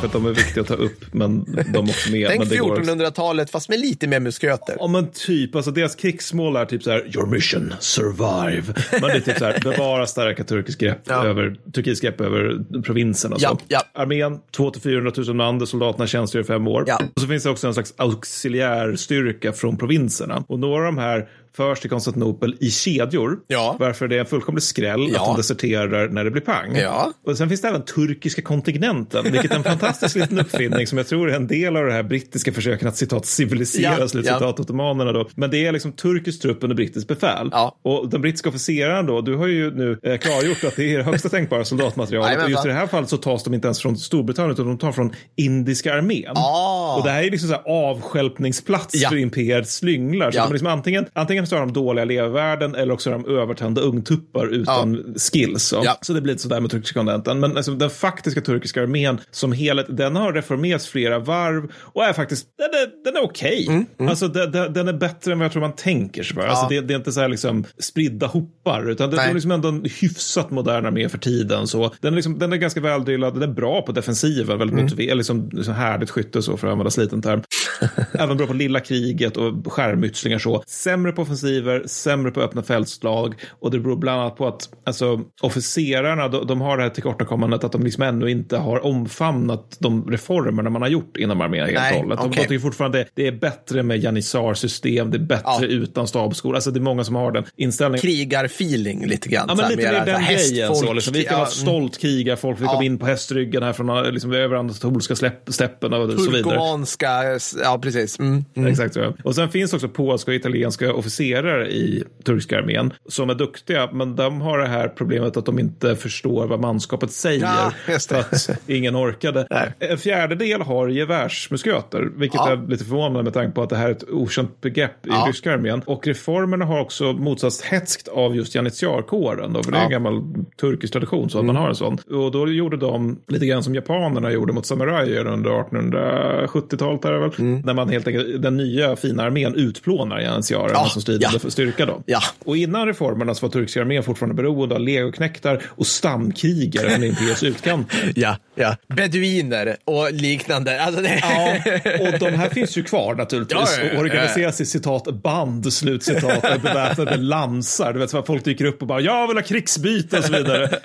För att de är viktiga att ta upp, men de också med. tänk men det går också. 1400-talet fast med lite mer musköter. Ja men typ, alltså deras krigsmål är typ så här, your mission, survive. Men det är typ så här, bevara starka turkisk grepp Ja. över, turkisk grepp över provinsen och så. Ja, ja. Armén, 200-400 000 man, där soldaterna tjänstgör i fem år. Ja. Och så finns det också en slags auxiliärstyrka från provinserna. Och några av de här förs till Konstantinopel i kedjor. Ja. Varför det är en fullkomlig skräll Ja. att de deserterar när det blir pang. Ja. Och sen finns det även turkiska kontinenten, vilket är en fantastisk liten uppfinning som jag tror är en del av det här brittiska försöken att citat civilisera Ja, slutcitat ottomanerna då. Men det är liksom turkisk trupp under brittiskt befäl. Och de brittiska officerarna då, du har ju nu eh, klargjort att det är högsta tänkbara soldatmaterialet. Och just i det här fallet så tas de inte ens från Storbritannien utan de tar från indiska armén. Ah. Och det här är liksom så här avstjälpningsplats Ja. för imperiets slynglar. Så de liksom antingen, antingen så har de dåliga levvärden eller också har de övertända ungtuppar utan skills. Så. Ja. så det blir lite sådär med turkiska kontinenten. Men alltså, den faktiska turkiska armén som helhet, den har reformerats flera varv och är faktiskt, den är, den är okej. Alltså den, den, är bättre än vad jag tror man tänker sig för. Alltså, det, det är inte så här liksom spridda hopar, utan det, det är liksom ändå en hyfsat modern armé för tiden. Så den, är liksom, den är ganska väldrillad, den är bra på defensiven, väldigt motiverad, liksom, liksom härligt skytte så för att använda sliten term. Även bra på lilla kriget och skärmytslingar så. Sämre på offensiver, sämre på öppna fältslag och det beror bland annat på att alltså, officerarna de, de har det här tillkortakommandet att de liksom ännu inte har omfamnat de reformerna man har gjort inom armén helt och hållet. De, okej. de tycker fortfarande det är bättre med janissar-system, det är bättre Ja. utan stabsskola. Alltså det är många som har den inställningen. Krigarfeeling lite grann. Ja, men lite mer den så här grejen. Så, liksom. Vi kan Ja, vara stolt krigarfolk. Vi Ja. kom in på hästryggen här från liksom, över anatolska stäppen och så vidare. Turkomanska, ja precis. Mm. Mm. Exakt så. Och sen finns också polska och italienska officerare i turkiska armén som är duktiga, men de har det här problemet att de inte förstår vad manskapet säger. Ja. För att ingen orkade. Nej. En fjärdedel har gevärsmusköter, vilket Ja. är lite förvånande med tanke på att det här är ett okänt begrepp i Ja. ryska armén. Och reformerna har också motsatts hätskt av just janitsjarkåren, då, för det är en gammal turkisk tradition så att man har en sån. Och då gjorde de lite grann som japanerna gjorde mot samurajer under 1870-talet, är det väl? när man helt enkelt, den nya fina armén utplånar janitsjarerna Ja, som stridande ja. styrka. Då. Ja. Och innan reformerna så var turkiska armén fortfarande beroende av legoknektar och stamkrigare från imperiets utkanter. Ja, ja. Beduiner och liknande. Alltså det... Ja, och de här finns ju kvar naturligtvis. Ja, ja, ja. och organiseras i citat band, slutcitat, beväpnade lansar. Du vet, så att folk dyker upp och bara jag vill ha krigsbyte och så vidare.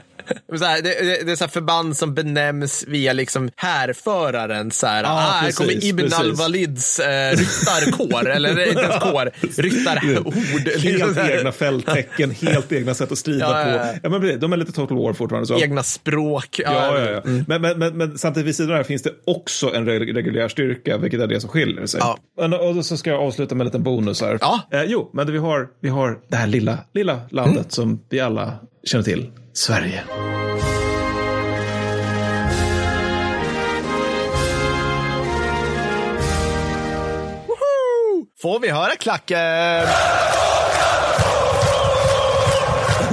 Här, det, det, det är så förband som benämns via liksom härföraren. Så här, ah, här precis, kommer Ibn al-Walids eh, ryttarkår, eller inte ens kår, ryttarhord. Helt egna fälttecken, helt egna sätt att strida Ja, ja, ja. på. Ja, men de är lite total war fortfarande. Så. Egna språk. Ja, ja, ja. Men, men, men, men samtidigt vid sidan av det här finns det också en reg- reguljär styrka, vilket är det som skiljer sig. Och så ska jag avsluta med en liten bonus här. Ja. Eh, jo, men vi har, vi har det här lilla, lilla landet Mm. som vi alla känner till. Sverige. Får vi höra klacken?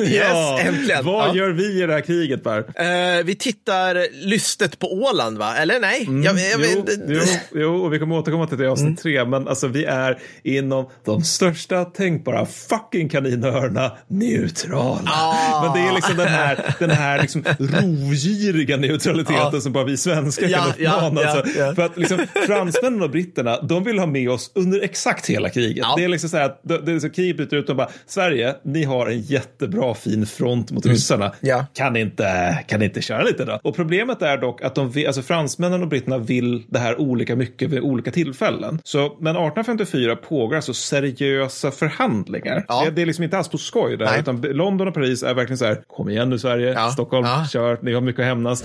Yes, äntligen. Vad Ja. gör vi i det här kriget, Per? Eh, vi tittar lystet på Åland, va? Eller nej? Jag, jag vet jo, inte. jo, jo, och vi kommer återkomma till det i avsnitt Mm. tre, men alltså vi är inom de största tänkbara fucking kaninöarna neutrala. Ah. Men det är liksom den här, den här liksom rovgiriga neutraliteten Ja. som bara vi svenskar Ja, kan uppmana. ja, ja, alltså. ja. För att liksom, fransmännen och britterna, de vill ha med oss under exakt hela kriget. Ja. Det är liksom så här att det det är så kriget bryter ut och bara, Sverige, ni har en jättebra bra fin front mot ryssarna. Ja. Kan, inte, kan inte köra lite då? Och problemet är dock att de, alltså fransmännen och britterna vill det här olika mycket vid olika tillfällen. Så, men 1854 pågår alltså seriösa förhandlingar. Ja. Det, det är liksom inte alls på skoj där, Nej. utan London och Paris är verkligen så här, kom igen nu Sverige, Ja. Stockholm, Ja. kör, ni har mycket att hämnas.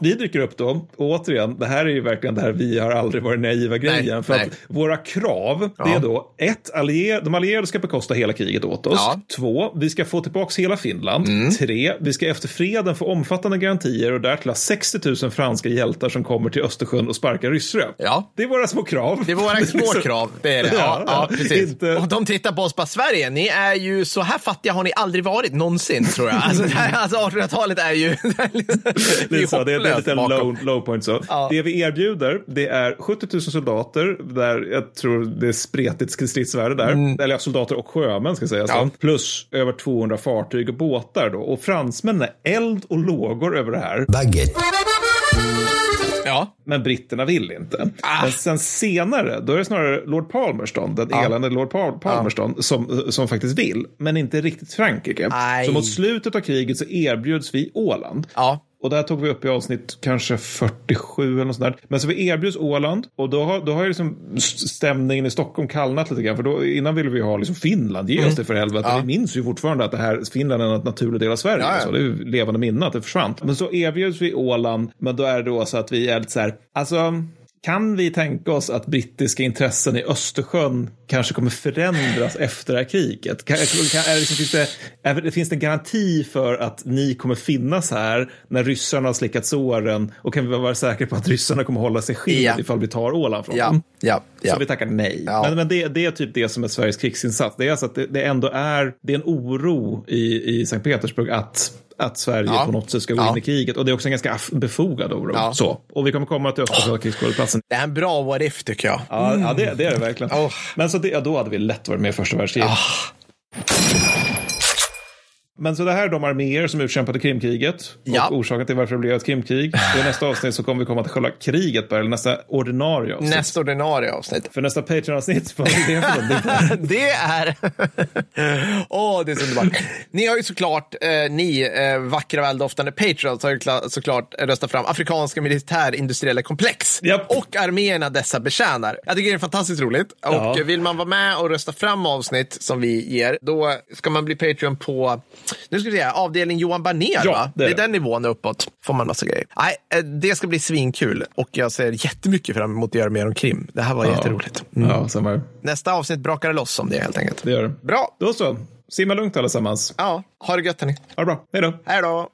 Vi dyker upp då, och återigen, det här är ju verkligen det här vi har aldrig varit naiva grejen. för nej. att våra krav, det är då ett, allier, de allierade ska bekosta hela kriget åt oss. Ja. Mm. Två, vi ska få tillbaka hela Finland. Tre, vi ska efter freden få omfattande garantier och därtill ha 60 000 franska hjältar som kommer till Östersjön och sparkar ryssar. Ja. Det är våra små krav. Det är våra små liksom- krav. Det är det. Ja, Ja, ja, precis. Inte- Och de tittar på oss bara, Sverige, ni är ju så här fattiga har ni aldrig varit någonsin, tror jag. Alltså, alltså 1800-talet är ju... det är Lite så, det, är- lite bakom. low, low point så. Ja. Det vi erbjuder, det är 70 000 soldater, där jag tror det är spretigt stridsvärde där. Eller ja, soldater och sjömän ska sägas. Mm. Ja. Plus över 200 fartyg och båtar då. Och fransmännen är eld och lågor över det här. Ja. Men britterna vill inte. Ah. Men sen senare, då är det snarare Lord Palmerston, den elände Lord Pal- Palmerston, som, som faktiskt vill. Men inte riktigt Frankrike. Aj. Så mot slutet av kriget så erbjuds vi Åland. Ja. Och det här tog vi upp i avsnitt kanske 47 eller något sånt där. Men så vi erbjuds Åland och då har, då har ju liksom stämningen i Stockholm kallnat lite grann. För då, innan ville vi ha liksom Finland, ge oss det för helvete. Mm. Ja. Vi minns ju fortfarande att det här, Finland är en naturlig del av Sverige. Ja, ja. Så det är ju levande minne att det försvann. Men så erbjuds vi Åland, men då är det då så att vi är lite så här, alltså kan vi tänka oss att brittiska intressen i Östersjön kanske kommer förändras efter det här kriget? Kan, kan, liksom, finns, det, är, finns det en garanti för att ni kommer finnas här när ryssarna har slickat såren? Och kan vi vara säkra på att ryssarna kommer hålla sig skild Ja. ifall vi tar Åland från Ja, dem? ja, ja. Så vi tackar nej. Ja. Men, men det, det är typ det som är Sveriges krigsinsats. Det är alltså att det, det ändå är, det är en oro i, i Sankt Petersburg att att Sverige Ja. på något sätt ska gå Ja. in i kriget. Och det är också en ganska befogad oro. Ja. Så. Och vi kommer komma till Östersjö krigsskådeplatsen. Det är en bra what if, tycker jag. Ja, ja det, det är det verkligen. Oh. Men så det, då hade vi lätt varit med i första världskriget. Men så det här är de arméer som utkämpade Krimkriget och Ja. orsaken till varför det blev ett Krimkrig. Och I nästa avsnitt så kommer vi komma till själva kriget, bara, eller nästa ordinarie avsnitt. Nästa ordinarie avsnitt. För nästa Patreon-avsnitt, vad är det för? Det är... Åh, det är så underbart. Ni har ju såklart, eh, ni eh, vackra väldoftande patrons har ju kla- såklart röstat fram afrikanska militärindustriella komplex. Japp. Och arméerna dessa betjänar. Jag tycker det är fantastiskt roligt. Och Ja. vill man vara med och rösta fram avsnitt som vi ger, då ska man bli Patreon på, nu ska vi se, avdelning Johan Barnér, Ja, va? det är Det den nivån uppåt. Får man massa grejer. Nej, eh, det ska bli svinkul. Och jag ser jättemycket fram emot att göra mer om krim. Det här var jätteroligt. Mm. Ja, samma. Nästa avsnitt brakar det loss om det helt enkelt. Det gör det. Bra. Då så. Simma lugnt allesammans. Ja, ha det gött hörni. Ha det bra. Hej då. Hej då.